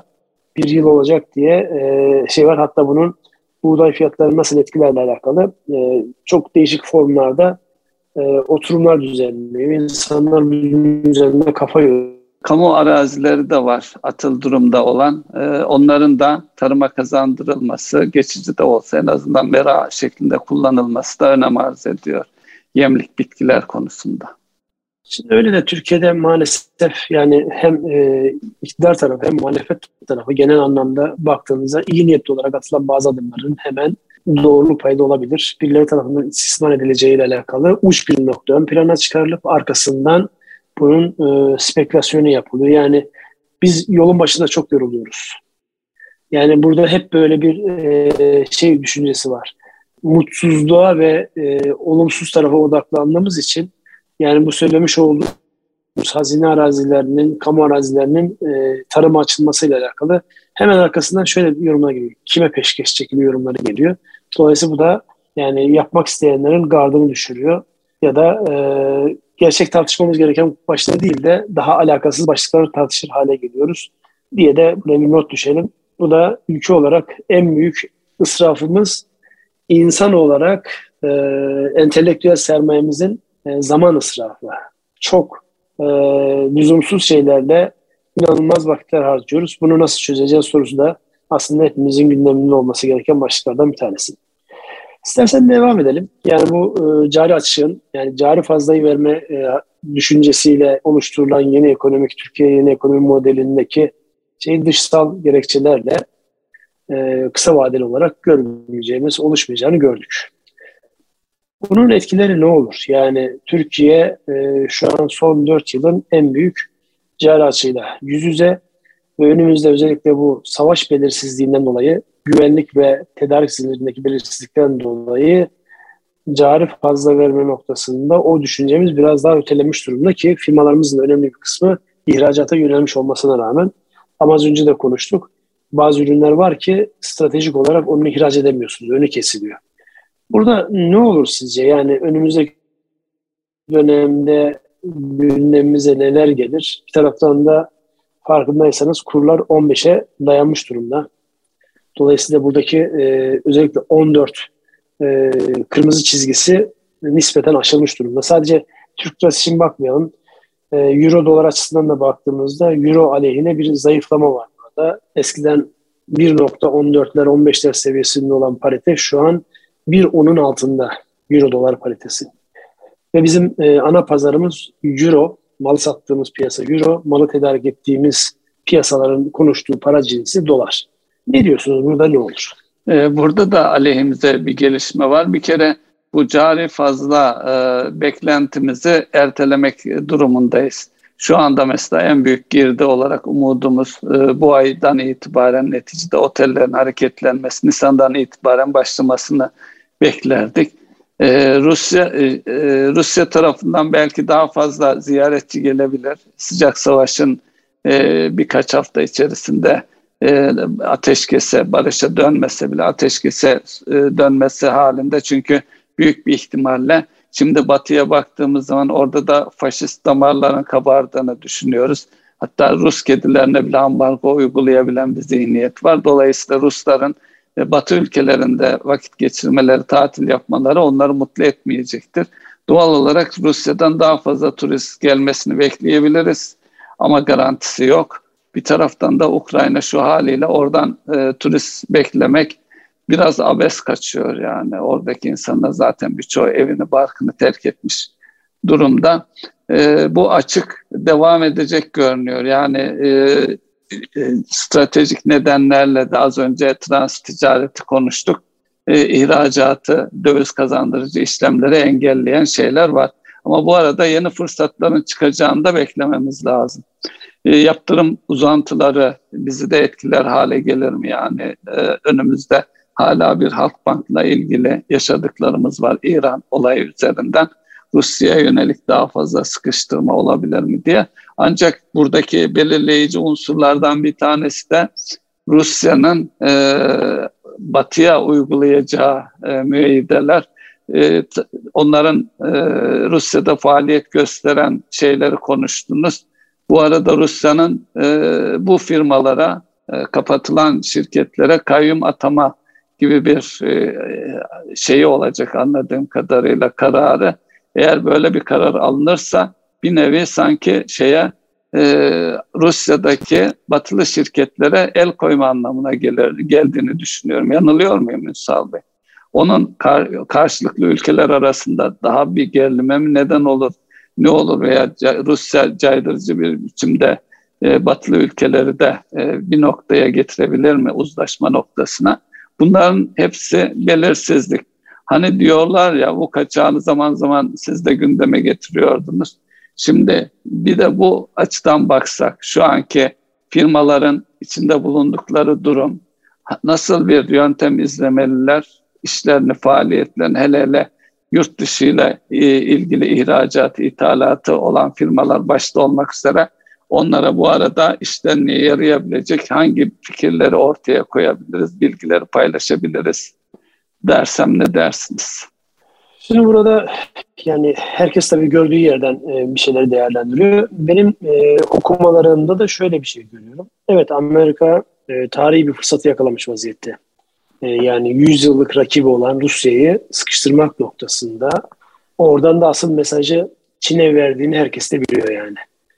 bir yıl olacak diye e, şey var. Hatta bunun buğday fiyatları nasıl etkilerle alakalı e, çok değişik formlarda e, oturumlar düzenliyor. İnsanlar üzerinde kafa yoruyor. Kamu arazileri de var atıl durumda olan. E, onların da tarıma kazandırılması, geçici de olsa en azından mera şeklinde kullanılması da önem arz ediyor. Yemlik bitkiler konusunda. Şimdi öyle de Türkiye'de maalesef yani hem e, iktidar tarafı hem muhalefet tarafı genel anlamda baktığınızda iyi niyetli olarak atılan bazı adımların hemen doğruluk payda olabilir. Birileri tarafından istismar edileceğiyle alakalı uç bir nokta ön plana çıkarılıp arkasından bunun e, spekülasyonu yapılıyor. Yani biz yolun başında çok yoruluyoruz. Yani burada hep böyle bir e, şey düşüncesi var. Mutsuzluğa ve e, olumsuz tarafa odaklandığımız için yani bu söylemiş olduğumuz hazine arazilerinin, kamu arazilerinin e, tarıma açılmasıyla alakalı hemen arkasından şöyle yorumlar geliyor. Kime peşkeş çekiliyor yorumları geliyor. Dolayısıyla bu da yani yapmak isteyenlerin gardını düşürüyor. Ya da e, gerçek tartışmamız gereken başlığı değil de daha alakasız başlıkları tartışır hale geliyoruz diye de buraya bir not düşelim. Bu da ülke olarak en büyük ısrafımız insan olarak e, entelektüel sermayemizin e, zaman ısrafı. Çok e, lüzumsuz şeylerle inanılmaz vakitler harcıyoruz. Bunu nasıl çözeceğiz sorusu da aslında hepimizin gündeminde olması gereken başlıklardan bir tanesi. İstersen devam edelim. Yani bu e, cari açığın, yani cari fazlayı verme e, düşüncesiyle oluşturulan yeni ekonomik, Türkiye yeni ekonomi modelindeki şey dışsal gerekçelerle e, kısa vadeli olarak görmeyeceğimiz, oluşmayacağını gördük. Bunun etkileri ne olur? Yani Türkiye e, şu an son 4 yılın en büyük cari açığıyla yüz yüze ve önümüzde özellikle bu savaş belirsizliğinden dolayı güvenlik ve tedarik zincirindeki belirsizlikten dolayı cari fazla verme noktasında o düşüncemiz biraz daha ötelemiş durumda ki firmalarımızın önemli bir kısmı ihracata yönelmiş olmasına rağmen ama az önce de konuştuk. Bazı ürünler var ki stratejik olarak onu ihraç edemiyorsunuz. Önü kesiliyor. Burada ne olur sizce? Yani önümüzdeki dönemde gündemimize neler gelir? Bir taraftan da farkındaysanız kurlar 15'e dayanmış durumda. Dolayısıyla buradaki e, özellikle 14 e, kırmızı çizgisi nispeten aşılmış durumda. Sadece Türk lirası için bakmayalım. E, Euro dolar açısından da baktığımızda Euro aleyhine bir zayıflama var burada. Eskiden 1.14'ler 15'ler seviyesinde olan parite şu an bir onun altında euro dolar paritesi. Ve bizim e, ana pazarımız euro, mal sattığımız piyasa euro, malı tedarik ettiğimiz piyasaların konuştuğu para cinsi dolar. Ne diyorsunuz burada ne olur? E, burada da aleyhimize bir gelişme var. Bir kere bu cari fazla e, beklentimizi ertelemek durumundayız. Şu anda mesela en büyük girdi olarak umudumuz e, bu aydan itibaren neticede otellerin hareketlenmesi, Nisan'dan itibaren başlamasını beklerdik. Ee, Rusya e, e, Rusya tarafından belki daha fazla ziyaretçi gelebilir. Sıcak savaşın e, birkaç hafta içerisinde e, ateşkese, barışa dönmese bile ateşkese e, dönmesi halinde çünkü büyük bir ihtimalle şimdi batıya baktığımız zaman orada da faşist damarların kabardığını düşünüyoruz. Hatta Rus kedilerine bile ambargo uygulayabilen bir zihniyet var. Dolayısıyla Rusların Batı ülkelerinde vakit geçirmeleri, tatil yapmaları onları mutlu etmeyecektir. Doğal olarak Rusya'dan daha fazla turist gelmesini bekleyebiliriz ama garantisi yok. Bir taraftan da Ukrayna şu haliyle oradan e, turist beklemek biraz abes kaçıyor yani. Oradaki insanlar zaten birçoğu evini, barkını terk etmiş durumda. E, bu açık devam edecek görünüyor. Yani e, e, stratejik nedenlerle de az önce trans ticareti konuştuk. E, ihracatı, döviz kazandırıcı işlemleri engelleyen şeyler var. Ama bu arada yeni fırsatların çıkacağını da beklememiz lazım. E, yaptırım uzantıları bizi de etkiler hale gelir mi? Yani e, önümüzde hala bir Halkbank'la ilgili yaşadıklarımız var İran olayı üzerinden. Rusya'ya yönelik daha fazla sıkıştırma olabilir mi diye. Ancak buradaki belirleyici unsurlardan bir tanesi de Rusya'nın e, batıya uygulayacağı e, müeyyideler e, onların e, Rusya'da faaliyet gösteren şeyleri konuştunuz. Bu arada Rusya'nın e, bu firmalara, e, kapatılan şirketlere kayyum atama gibi bir e, şeyi olacak anladığım kadarıyla kararı. Eğer böyle bir karar alınırsa bir nevi sanki şeye e, Rusya'daki batılı şirketlere el koyma anlamına gelir, geldiğini düşünüyorum. Yanılıyor muyum Ünsal Bey? Onun kar, karşılıklı ülkeler arasında daha bir gerilime mi neden olur? Ne olur veya Rusya caydırıcı bir biçimde e, batılı ülkeleri de e, bir noktaya getirebilir mi uzlaşma noktasına? Bunların hepsi belirsizlik. Hani diyorlar ya bu kaçağını zaman zaman siz de gündeme getiriyordunuz. Şimdi bir de bu açıdan baksak şu anki firmaların içinde bulundukları durum nasıl bir yöntem izlemeliler işlerini, faaliyetlerini hele hele yurt dışı ile ilgili ihracat, ithalatı olan firmalar başta olmak üzere onlara bu arada işlerini yarayabilecek hangi fikirleri ortaya koyabiliriz, bilgileri paylaşabiliriz dersem ne dersiniz? Şimdi burada yani herkes tabii gördüğü yerden e, bir şeyleri değerlendiriyor. Benim e, okumalarımda da şöyle bir şey görüyorum. Evet Amerika e, tarihi bir fırsatı yakalamış vaziyette. E, yani 100 yıllık rakibi olan Rusya'yı sıkıştırmak noktasında oradan da asıl mesajı Çin'e verdiğini herkes de biliyor yani.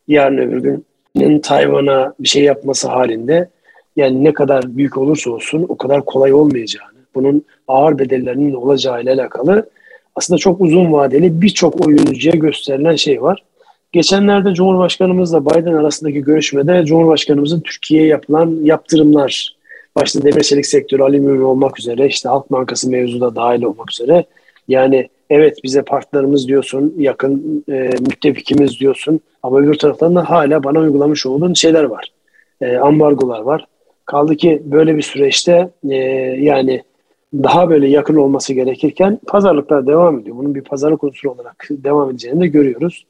Yarın öbür gün Çin'in Tayvan'a bir şey yapması halinde yani ne kadar büyük olursa olsun o kadar kolay olmayacağını, bunun ağır bedellerinin olacağı ile alakalı aslında çok uzun vadeli birçok oyuncuya gösterilen şey var. Geçenlerde Cumhurbaşkanımızla Biden arasındaki görüşmede Cumhurbaşkanımızın Türkiye'ye yapılan yaptırımlar başta demir çelik sektörü alüminyum olmak üzere işte Halk Bankası mevzu da dahil olmak üzere yani evet bize partnerimiz diyorsun yakın e, müttefikimiz diyorsun ama bir taraftan da hala bana uygulamış olduğun şeyler var. E, ambargolar var. Kaldı ki böyle bir süreçte e, yani daha böyle yakın olması gerekirken pazarlıklar devam ediyor. Bunun bir pazarlık unsuru olarak devam edeceğini de görüyoruz.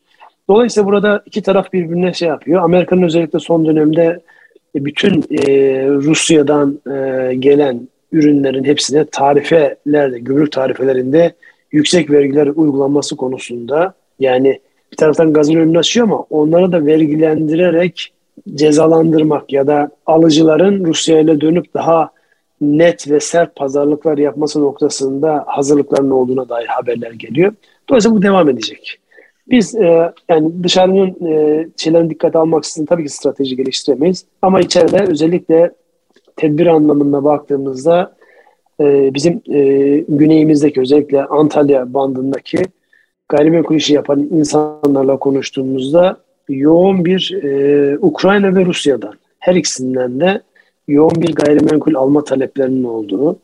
Dolayısıyla burada iki taraf birbirine şey yapıyor. Amerika'nın özellikle son dönemde bütün e, Rusya'dan e, gelen ürünlerin hepsine tarifelerde, gümrük tarifelerinde yüksek vergiler uygulanması konusunda yani bir taraftan gazın önünü açıyor ama onları da vergilendirerek cezalandırmak ya da alıcıların Rusya ile dönüp daha net ve sert pazarlıklar yapması noktasında hazırlıkların olduğuna dair haberler geliyor. Dolayısıyla bu devam edecek. Biz e, yani dışarının e, şeylerin dikkat almak için tabii ki strateji geliştiremeyiz. Ama içeride özellikle tedbir anlamında baktığımızda e, bizim e, güneyimizdeki özellikle Antalya bandındaki gayrimenkul işi yapan insanlarla konuştuğumuzda yoğun bir e, Ukrayna ve Rusya'dan her ikisinden de yoğun bir gayrimenkul alma taleplerinin olduğu,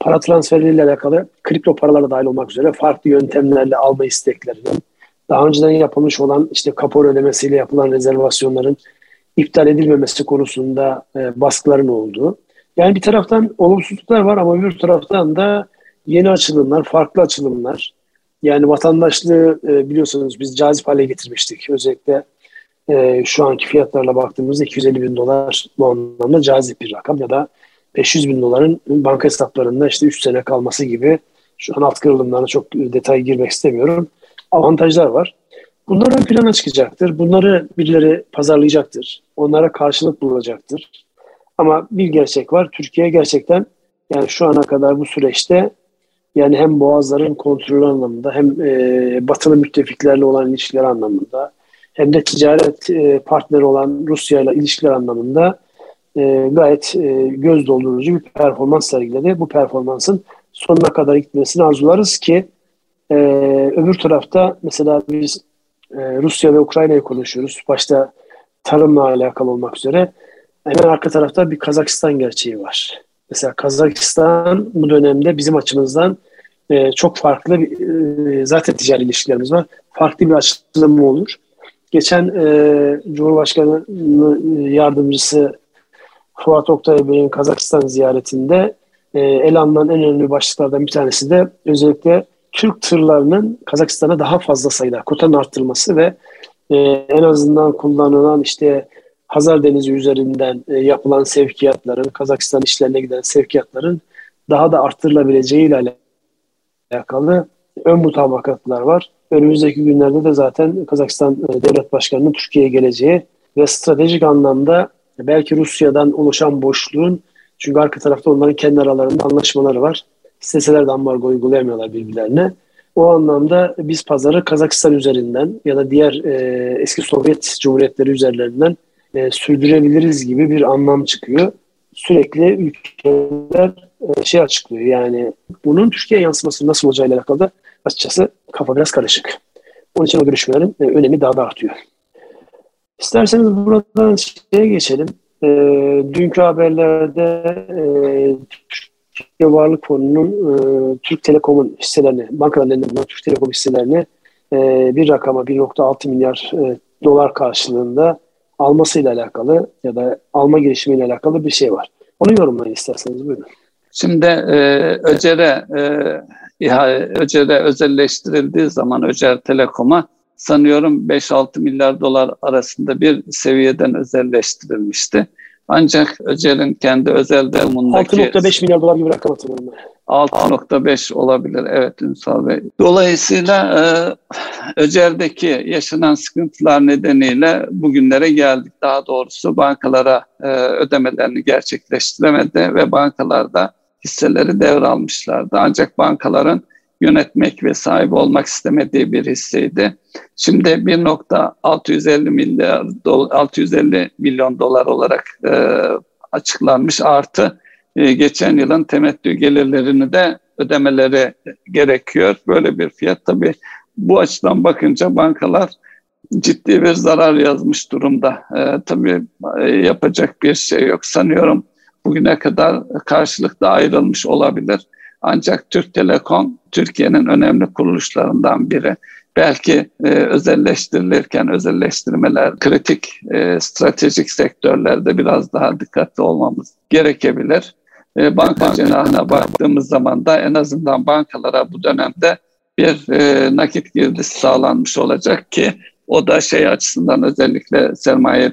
para transferiyle alakalı kripto paralarla dahil olmak üzere farklı yöntemlerle alma isteklerinin, daha önceden yapılmış olan işte kapor ödemesiyle yapılan rezervasyonların iptal edilmemesi konusunda e, baskıların olduğu. Yani bir taraftan olumsuzluklar var ama bir taraftan da yeni açılımlar, farklı açılımlar. Yani vatandaşlığı e, biliyorsunuz biz cazip hale getirmiştik. Özellikle e, şu anki fiyatlarla baktığımızda 250 bin dolar bu anlamda cazip bir rakam ya da 500 bin doların banka hesaplarında işte 3 sene kalması gibi şu an alt kırılımlarına çok detay girmek istemiyorum. Avantajlar var. Bunlar ön plana çıkacaktır. Bunları birileri pazarlayacaktır. Onlara karşılık bulacaktır. Ama bir gerçek var. Türkiye gerçekten yani şu ana kadar bu süreçte yani hem boğazların kontrolü anlamında hem e, batılı müttefiklerle olan ilişkiler anlamında hem de ticaret e, partneri olan Rusya ile ilişkiler anlamında e, gayet e, göz doldurucu bir performans sergiledi. Bu performansın sonuna kadar gitmesini arzularız ki e, öbür tarafta mesela biz e, Rusya ve Ukrayna'yı konuşuyoruz. Başta tarımla alakalı olmak üzere. Hemen arka tarafta bir Kazakistan gerçeği var. Mesela Kazakistan bu dönemde bizim açımızdan e, çok farklı bir, e, zaten ticari ilişkilerimiz var. Farklı bir açılımı olur. Geçen e, Cumhurbaşkanı yardımcısı Fuat Oktay Bey'in Kazakistan ziyaretinde e, ele alınan en önemli başlıklardan bir tanesi de özellikle Türk tırlarının Kazakistan'a daha fazla sayıda kotanın arttırılması ve e, en azından kullanılan işte Hazar Denizi üzerinden e, yapılan sevkiyatların, Kazakistan işlerine giden sevkiyatların daha da arttırılabileceği ile alakalı ön mutabakatlar var. Önümüzdeki günlerde de zaten Kazakistan e, Devlet Başkanı'nın Türkiye'ye geleceği ve stratejik anlamda belki Rusya'dan oluşan boşluğun çünkü arka tarafta onların kendi aralarında anlaşmaları var. İsteseler de ambargo uygulayamıyorlar birbirlerine. O anlamda biz pazarı Kazakistan üzerinden ya da diğer e, eski Sovyet Cumhuriyetleri üzerlerinden e, sürdürebiliriz gibi bir anlam çıkıyor. Sürekli ülkeler e, şey açıklıyor yani bunun Türkiye yansıması nasıl olacağıyla alakalı da açıkçası kafa biraz karışık. Onun için o görüşmelerin e, önemi daha da artıyor. İsterseniz buradan şeye geçelim. E, dünkü haberlerde e, Türkiye Varlık Fonu'nun e, Türk Telekom'un hisselerini, bankaların elinde Türk Telekom hisselerini e, bir rakama 1.6 milyar e, dolar karşılığında almasıyla alakalı ya da alma girişimiyle alakalı bir şey var. Onu yorumlayın isterseniz buyurun. Şimdi e, Öcer'e e, Öcer'e özelleştirildiği zaman Öcer Telekom'a sanıyorum 5-6 milyar dolar arasında bir seviyeden özelleştirilmişti. Ancak Öcel'in kendi özel durumundaki... 6.5 milyar dolar gibi rakam hatırlıyorum ben. 6.5 olabilir evet Ünsal Bey. Dolayısıyla e, Öcel'deki yaşanan sıkıntılar nedeniyle bugünlere geldik. Daha doğrusu bankalara e, ödemelerini gerçekleştiremedi ve bankalarda hisseleri devralmışlardı. Ancak bankaların yönetmek ve sahibi olmak istemediği bir hisseydi. Şimdi 1.650 milyar 650 milyon dolar olarak e, açıklanmış artı e, geçen yılın temettü gelirlerini de ödemeleri gerekiyor. Böyle bir fiyat tabii bu açıdan bakınca bankalar ciddi bir zarar yazmış durumda. E, tabii e, yapacak bir şey yok. Sanıyorum bugüne kadar karşılıklı ayrılmış olabilir. Ancak Türk Telekom Türkiye'nin önemli kuruluşlarından biri. Belki e, özelleştirilirken özelleştirmeler kritik e, stratejik sektörlerde biraz daha dikkatli olmamız gerekebilir. E, banka cenahına baktığımız zaman da en azından bankalara bu dönemde bir e, nakit girdisi sağlanmış olacak ki o da şey açısından özellikle sermaye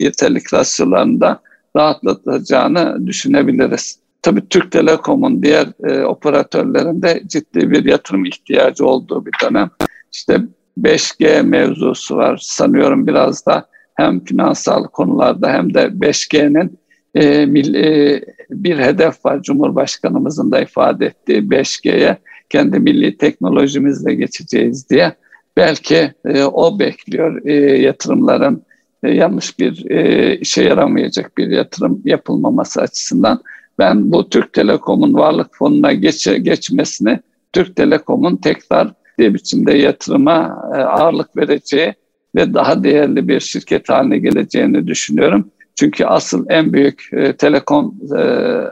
yeterlik rasyolarında rahatlatacağını düşünebiliriz. Tabii Türk Telekom'un diğer e, operatörlerinde ciddi bir yatırım ihtiyacı olduğu bir dönem. İşte 5G mevzusu var. Sanıyorum biraz da hem finansal konularda hem de 5G'nin e, milli, bir hedef var. Cumhurbaşkanımızın da ifade ettiği 5G'ye kendi milli teknolojimizle geçeceğiz diye. Belki e, o bekliyor e, yatırımların e, yanlış bir e, işe yaramayacak bir yatırım yapılmaması açısından. Ben bu Türk Telekom'un varlık fonuna geçe, geçmesini Türk Telekom'un tekrar bir biçimde yatırıma e, ağırlık vereceği ve daha değerli bir şirket haline geleceğini düşünüyorum. Çünkü asıl en büyük e, telekom e,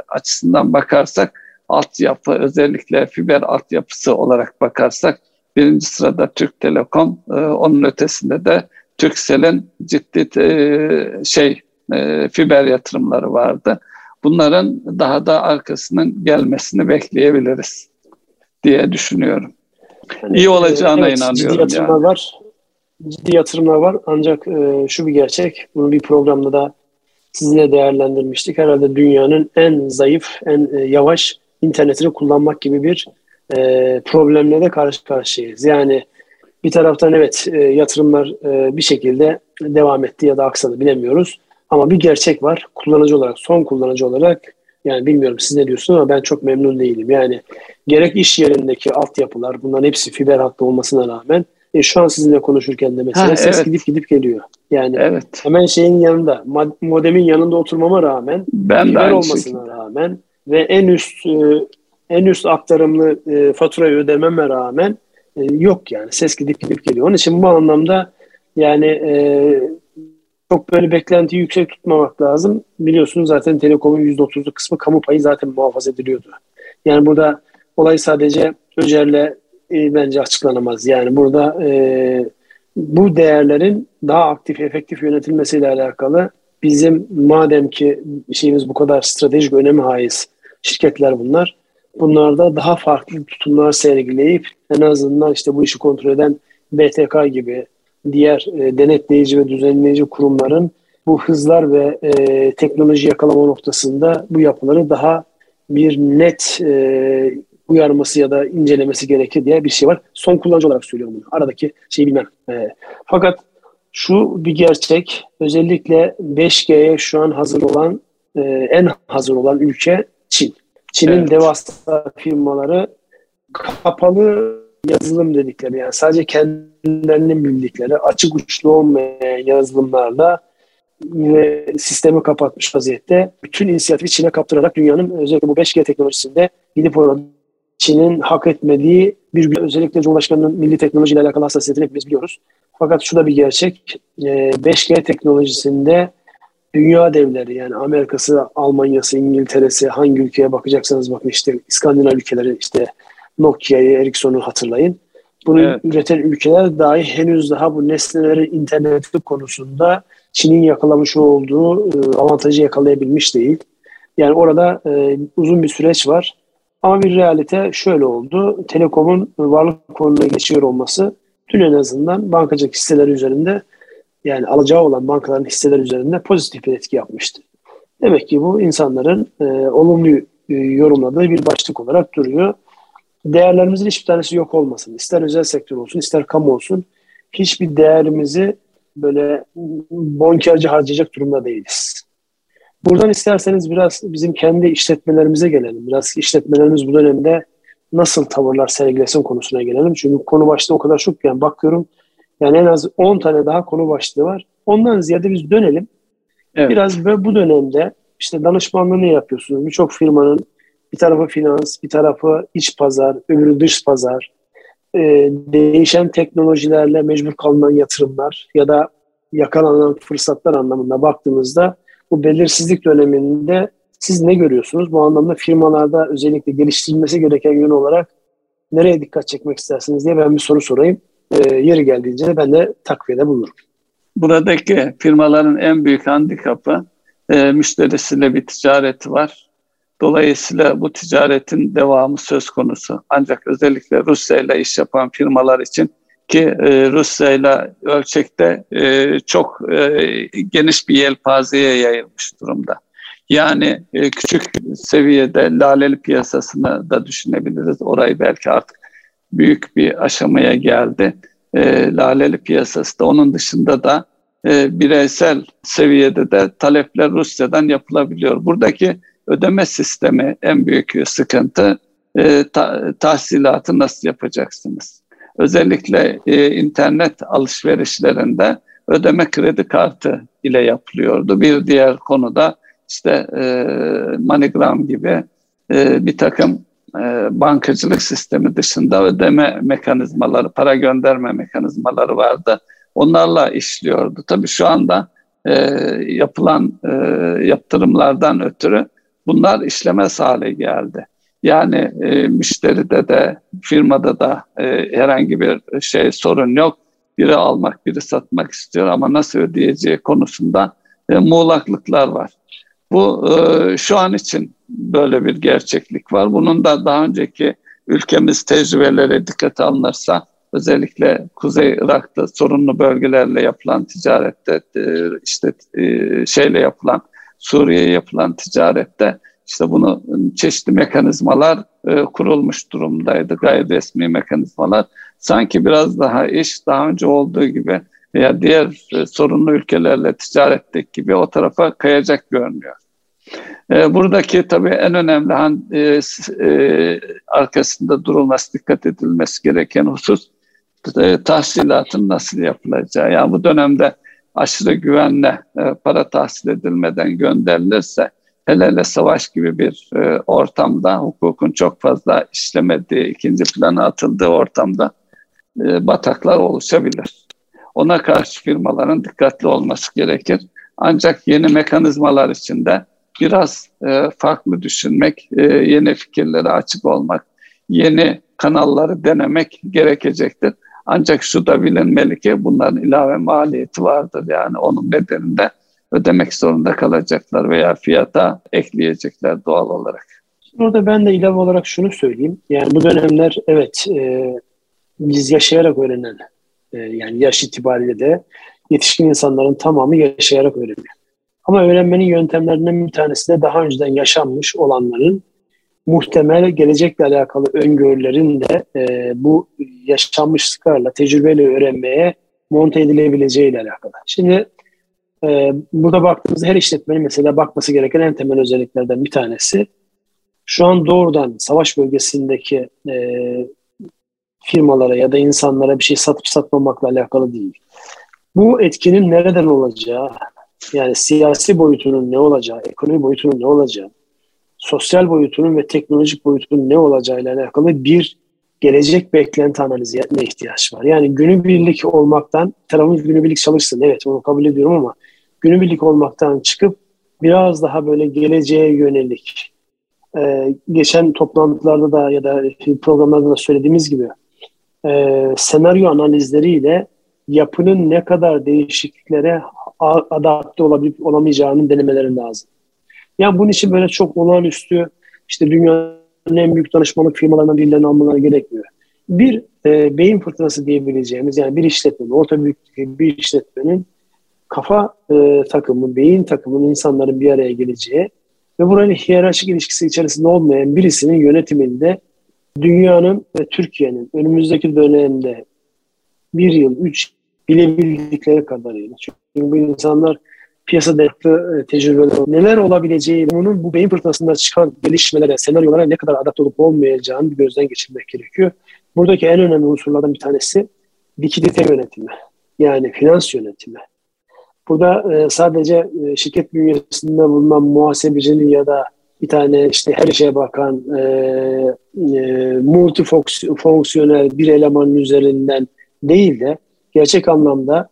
açısından bakarsak altyapı özellikle fiber altyapısı olarak bakarsak birinci sırada Türk Telekom, e, onun ötesinde de Türkcell'in ciddi e, şey e, fiber yatırımları vardı. Bunların daha da arkasının gelmesini bekleyebiliriz diye düşünüyorum. Yani, İyi olacağına evet, inanıyorum. Ciddi yatırımlar yani. var. Ciddi yatırımlar var ancak e, şu bir gerçek. Bunu bir programda da sizinle değerlendirmiştik. Herhalde dünyanın en zayıf, en e, yavaş internetini kullanmak gibi bir e, problemle de karşı karşıyayız. Yani Bir taraftan evet e, yatırımlar e, bir şekilde devam etti ya da aksadı bilemiyoruz. Ama bir gerçek var. Kullanıcı olarak, son kullanıcı olarak yani bilmiyorum siz ne diyorsunuz ama ben çok memnun değilim. Yani gerek iş yerindeki altyapılar bunların hepsi fiber hattı olmasına rağmen e, şu an sizinle konuşurken de mesela ha, ses evet. gidip gidip geliyor. Yani evet. hemen şeyin yanında modemin yanında oturmama rağmen ben fiber olmasına şekilde. rağmen ve en üst e, en üst aktarımlı e, faturayı ödememe rağmen e, yok yani ses gidip gidip geliyor. Onun için bu anlamda yani çok böyle beklenti yüksek tutmamak lazım. Biliyorsunuz zaten Telekom'un %30'luk kısmı kamu payı zaten muhafaza ediliyordu. Yani burada olay sadece Öcer'le e, bence açıklanamaz. Yani burada e, bu değerlerin daha aktif, efektif yönetilmesiyle alakalı bizim madem ki şeyimiz bu kadar stratejik öneme haiz şirketler bunlar. Bunlarda daha farklı tutumlar sergileyip en azından işte bu işi kontrol eden BTK gibi diğer e, denetleyici ve düzenleyici kurumların bu hızlar ve e, teknoloji yakalama noktasında bu yapıları daha bir net e, uyarması ya da incelemesi gerekir diye bir şey var. Son kullanıcı olarak söylüyorum bunu. Aradaki şeyi bilmem. E, fakat şu bir gerçek. Özellikle 5G'ye şu an hazır olan e, en hazır olan ülke Çin. Çin'in evet. devasa firmaları kapalı yazılım dedikleri yani sadece kendilerinin bildikleri açık uçlu olmayan yazılımlarla ve sistemi kapatmış vaziyette bütün inisiyatifi Çin'e kaptırarak dünyanın özellikle bu 5G teknolojisinde gidip orada Çin'in hak etmediği bir özellikle Cumhurbaşkanı'nın milli teknolojiyle alakalı hassasiyetini hepimiz biliyoruz. Fakat şu da bir gerçek. 5G teknolojisinde dünya devleri yani Amerika'sı, Almanya'sı, İngiltere'si hangi ülkeye bakacaksanız bakın işte İskandinav ülkeleri işte Nokia'yı, Ericsson'u hatırlayın. Bunu evet. üreten ülkeler dahi henüz daha bu nesnelerin interneti konusunda Çin'in yakalamış olduğu e, avantajı yakalayabilmiş değil. Yani orada e, uzun bir süreç var. Ama bir realite şöyle oldu. Telekom'un varlık konuna geçiyor olması dün en azından bankacılık hisseleri üzerinde yani alacağı olan bankaların hisseler üzerinde pozitif bir etki yapmıştı. Demek ki bu insanların e, olumlu e, yorumladığı bir başlık olarak duruyor. Değerlerimizin hiçbir tanesi yok olmasın. İster özel sektör olsun, ister kamu olsun. Hiçbir değerimizi böyle bonkarcı harcayacak durumda değiliz. Buradan isterseniz biraz bizim kendi işletmelerimize gelelim. Biraz işletmelerimiz bu dönemde nasıl tavırlar sergilesin konusuna gelelim. Çünkü konu başlığı o kadar çok yani bakıyorum yani en az 10 tane daha konu başlığı var. Ondan ziyade biz dönelim. Evet. Biraz ve bu dönemde işte danışmanlığı ne yapıyorsunuz? Birçok firmanın bir tarafı finans, bir tarafı iç pazar, öbürü dış pazar. Ee, değişen teknolojilerle mecbur kalınan yatırımlar ya da yakalanan fırsatlar anlamında baktığımızda bu belirsizlik döneminde siz ne görüyorsunuz? Bu anlamda firmalarda özellikle geliştirilmesi gereken yön olarak nereye dikkat çekmek istersiniz diye ben bir soru sorayım e, yeri geldiğince ben de takviyede bulunurum. Buradaki firmaların en büyük handikapı e, müşterisiyle bir ticareti var. Dolayısıyla bu ticaretin devamı söz konusu. Ancak özellikle Rusya ile iş yapan firmalar için ki e, Rusya ile ölçekte e, çok e, geniş bir yelpazeye yayılmış durumda. Yani e, küçük seviyede laleli piyasasını da düşünebiliriz. Orayı belki artık büyük bir aşamaya geldi. E, laleli piyasası da onun dışında da e, bireysel seviyede de talepler Rusya'dan yapılabiliyor. Buradaki ödeme sistemi en büyük sıkıntı. E, ta, tahsilatı nasıl yapacaksınız? Özellikle e, internet alışverişlerinde ödeme kredi kartı ile yapılıyordu. Bir diğer konuda işte e, MoneyGram gibi e, bir takım e, bankacılık sistemi dışında ödeme mekanizmaları, para gönderme mekanizmaları vardı. Onlarla işliyordu. Tabii şu anda e, yapılan e, yaptırımlardan ötürü bunlar işlemez hale geldi. Yani e, müşteride de firmada da e, herhangi bir şey sorun yok. Biri almak, biri satmak istiyor ama nasıl ödeyeceği konusunda e, muğlaklıklar var. Bu e, şu an için böyle bir gerçeklik var. Bunun da daha önceki ülkemiz tecrübeleri dikkate alınırsa özellikle Kuzey Irak'ta sorunlu bölgelerle yapılan ticarette e, işte e, şeyle yapılan Suriye'ye yapılan ticarette işte bunu çeşitli mekanizmalar e, kurulmuş durumdaydı. Gayri resmi mekanizmalar. Sanki biraz daha iş daha önce olduğu gibi veya diğer e, sorunlu ülkelerle ticaretteki gibi o tarafa kayacak görünüyor. E, buradaki tabii en önemli han, e, e, arkasında durulması, dikkat edilmesi gereken husus e, tahsilatın nasıl yapılacağı. Yani bu dönemde aşırı güvenle e, para tahsil edilmeden gönderilirse hele hele savaş gibi bir e, ortamda hukukun çok fazla işlemediği, ikinci plana atıldığı ortamda e, bataklar oluşabilir. Ona karşı firmaların dikkatli olması gerekir. Ancak yeni mekanizmalar içinde biraz e, farklı düşünmek, e, yeni fikirlere açık olmak, yeni kanalları denemek gerekecektir. Ancak şu da bilinmeli ki bunların ilave maliyeti vardır. Yani onun bedelinde ödemek zorunda kalacaklar veya fiyata ekleyecekler doğal olarak. Orada ben de ilave olarak şunu söyleyeyim. Yani bu dönemler evet e, biz yaşayarak öğrenen e, yani yaş itibariyle de yetişkin insanların tamamı yaşayarak öğreniyor. Ama öğrenmenin yöntemlerinden bir tanesi de daha önceden yaşanmış olanların muhtemel gelecekle alakalı öngörülerin de e, bu yaşanmışlıklarla, tecrübeyle öğrenmeye monte edilebileceği ile alakalı. Şimdi e, burada baktığımızda her işletmenin mesela bakması gereken en temel özelliklerden bir tanesi şu an doğrudan savaş bölgesindeki e, firmalara ya da insanlara bir şey satıp satmamakla alakalı değil. Bu etkinin nereden olacağı, yani siyasi boyutunun ne olacağı, ekonomi boyutunun ne olacağı, sosyal boyutunun ve teknolojik boyutunun ne olacağıyla alakalı bir gelecek beklenti analizi ne ihtiyaç var. Yani günübirlik olmaktan, tarafımız günübirlik çalışsın evet onu kabul ediyorum ama günübirlik olmaktan çıkıp biraz daha böyle geleceğe yönelik ee, geçen toplantılarda da ya da programlarda da söylediğimiz gibi e, senaryo analizleriyle yapının ne kadar değişikliklere adapte olabilip olamayacağının denemeleri lazım. Yani bunun için böyle çok olağanüstü işte dünyanın en büyük danışmanlık firmalarından birilerini almaları gerekmiyor. Bir e, beyin fırtınası diyebileceğimiz yani bir işletmenin, orta büyüklükte bir işletmenin kafa e, takımı, beyin takımının insanların bir araya geleceği ve buranın hiyerarşik ilişkisi içerisinde olmayan birisinin yönetiminde dünyanın ve Türkiye'nin önümüzdeki dönemde bir yıl, üç bilebildikleri kadarıyla. Çünkü bu insanlar piyasada yaptığı e, tecrübeler, neler olabileceği, bunun bu beyin fırtınasında çıkan gelişmelere, senaryolara ne kadar adapte olup olmayacağını bir gözden geçirmek gerekiyor. Buradaki en önemli unsurlardan bir tanesi likidite yönetimi. Yani finans yönetimi. Burada e, sadece e, şirket bünyesinde bulunan muhasebecinin ya da bir tane işte her şeye bakan e, e, multifonksiyonel bir elemanın üzerinden değil de gerçek anlamda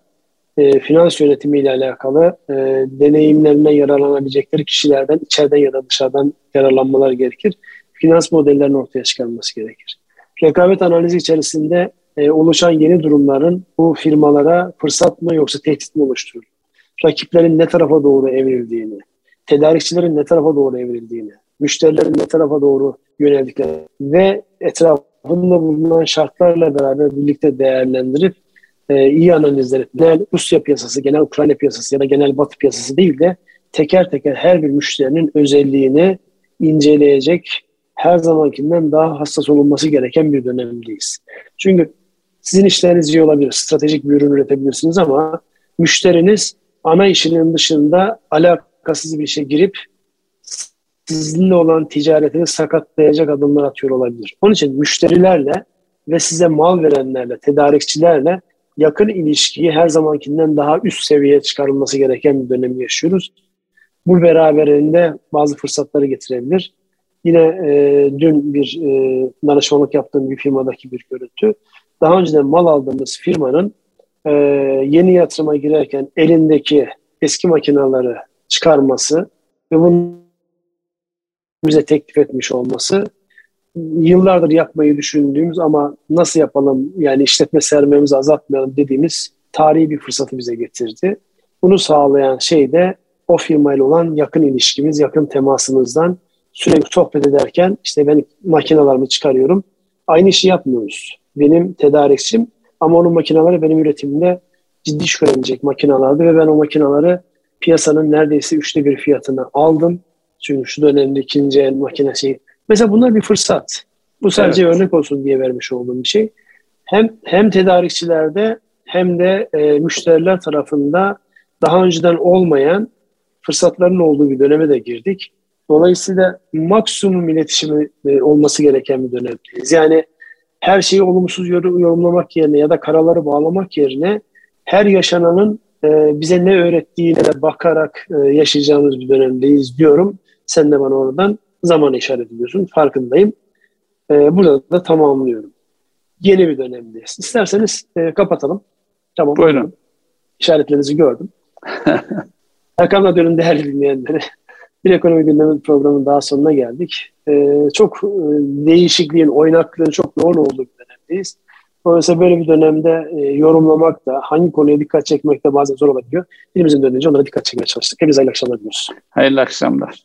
e, finans yönetimiyle alakalı e, deneyimlerinden yararlanabilecekleri kişilerden içeriden ya da dışarıdan yararlanmaları gerekir. Finans modellerini ortaya çıkarması gerekir. Rekabet analizi içerisinde e, oluşan yeni durumların bu firmalara fırsat mı yoksa tehdit mi oluşturur? Rakiplerin ne tarafa doğru evrildiğini, tedarikçilerin ne tarafa doğru evrildiğini, müşterilerin ne tarafa doğru yöneldiklerini ve etrafında bulunan şartlarla beraber birlikte değerlendirip e, iyi analizler genel Rusya piyasası, genel Ukrayna piyasası ya da genel Batı piyasası değil de teker teker her bir müşterinin özelliğini inceleyecek her zamankinden daha hassas olunması gereken bir dönemdeyiz. Çünkü sizin işleriniz iyi olabilir, stratejik bir ürün üretebilirsiniz ama müşteriniz ana işinin dışında alakasız bir işe girip sizinle olan ticaretini sakatlayacak adımlar atıyor olabilir. Onun için müşterilerle ve size mal verenlerle, tedarikçilerle yakın ilişkiyi her zamankinden daha üst seviyeye çıkarılması gereken bir dönemi yaşıyoruz. Bu beraberinde bazı fırsatları getirebilir. Yine e, dün bir e, danışmanlık yaptığım bir firmadaki bir görüntü. Daha önceden mal aldığımız firmanın e, yeni yatırıma girerken elindeki eski makinaları çıkarması ve bunu bize teklif etmiş olması yıllardır yapmayı düşündüğümüz ama nasıl yapalım yani işletme sermayemizi azaltmayalım dediğimiz tarihi bir fırsatı bize getirdi. Bunu sağlayan şey de o firmayla olan yakın ilişkimiz, yakın temasımızdan sürekli sohbet ederken işte ben makinalarımı çıkarıyorum. Aynı işi yapmıyoruz. Benim tedarikçim ama onun makinaları benim üretimimde ciddi görebilecek makinalardı ve ben o makinaları piyasanın neredeyse üçte bir fiyatına aldım Çünkü şu dönemde ikinci el makinesi. Mesela bunlar bir fırsat. Bu sadece evet. örnek olsun diye vermiş olduğum bir şey. Hem hem tedarikçilerde hem de e, müşteriler tarafında daha önceden olmayan fırsatların olduğu bir döneme de girdik. Dolayısıyla maksimum iletişimi e, olması gereken bir dönemdeyiz. Yani her şeyi olumsuz yorumlamak yerine ya da karaları bağlamak yerine her yaşananın e, bize ne öğrettiğine de bakarak e, yaşayacağımız bir dönemdeyiz diyorum. Sen de bana oradan zaman işaret ediyorsun. Farkındayım. Burada da tamamlıyorum. Yeni bir dönemdeyiz. İsterseniz kapatalım. Tamam. Buyurun. İşaretlerinizi gördüm. [laughs] Erkam Radyo'nun değerli dinleyenleri, bir ekonomi gündemi programının daha sonuna geldik. Ee, çok e, değişikliğin, oynaklığın çok yoğun olduğu bir dönemdeyiz. Dolayısıyla böyle bir dönemde e, yorumlamak da, hangi konuya dikkat çekmek de bazen zor olabiliyor. Elimizin döndüğünce onlara dikkat çekmeye çalıştık. Hepinize hayırlı akşamlar diliyoruz. Hayırlı akşamlar.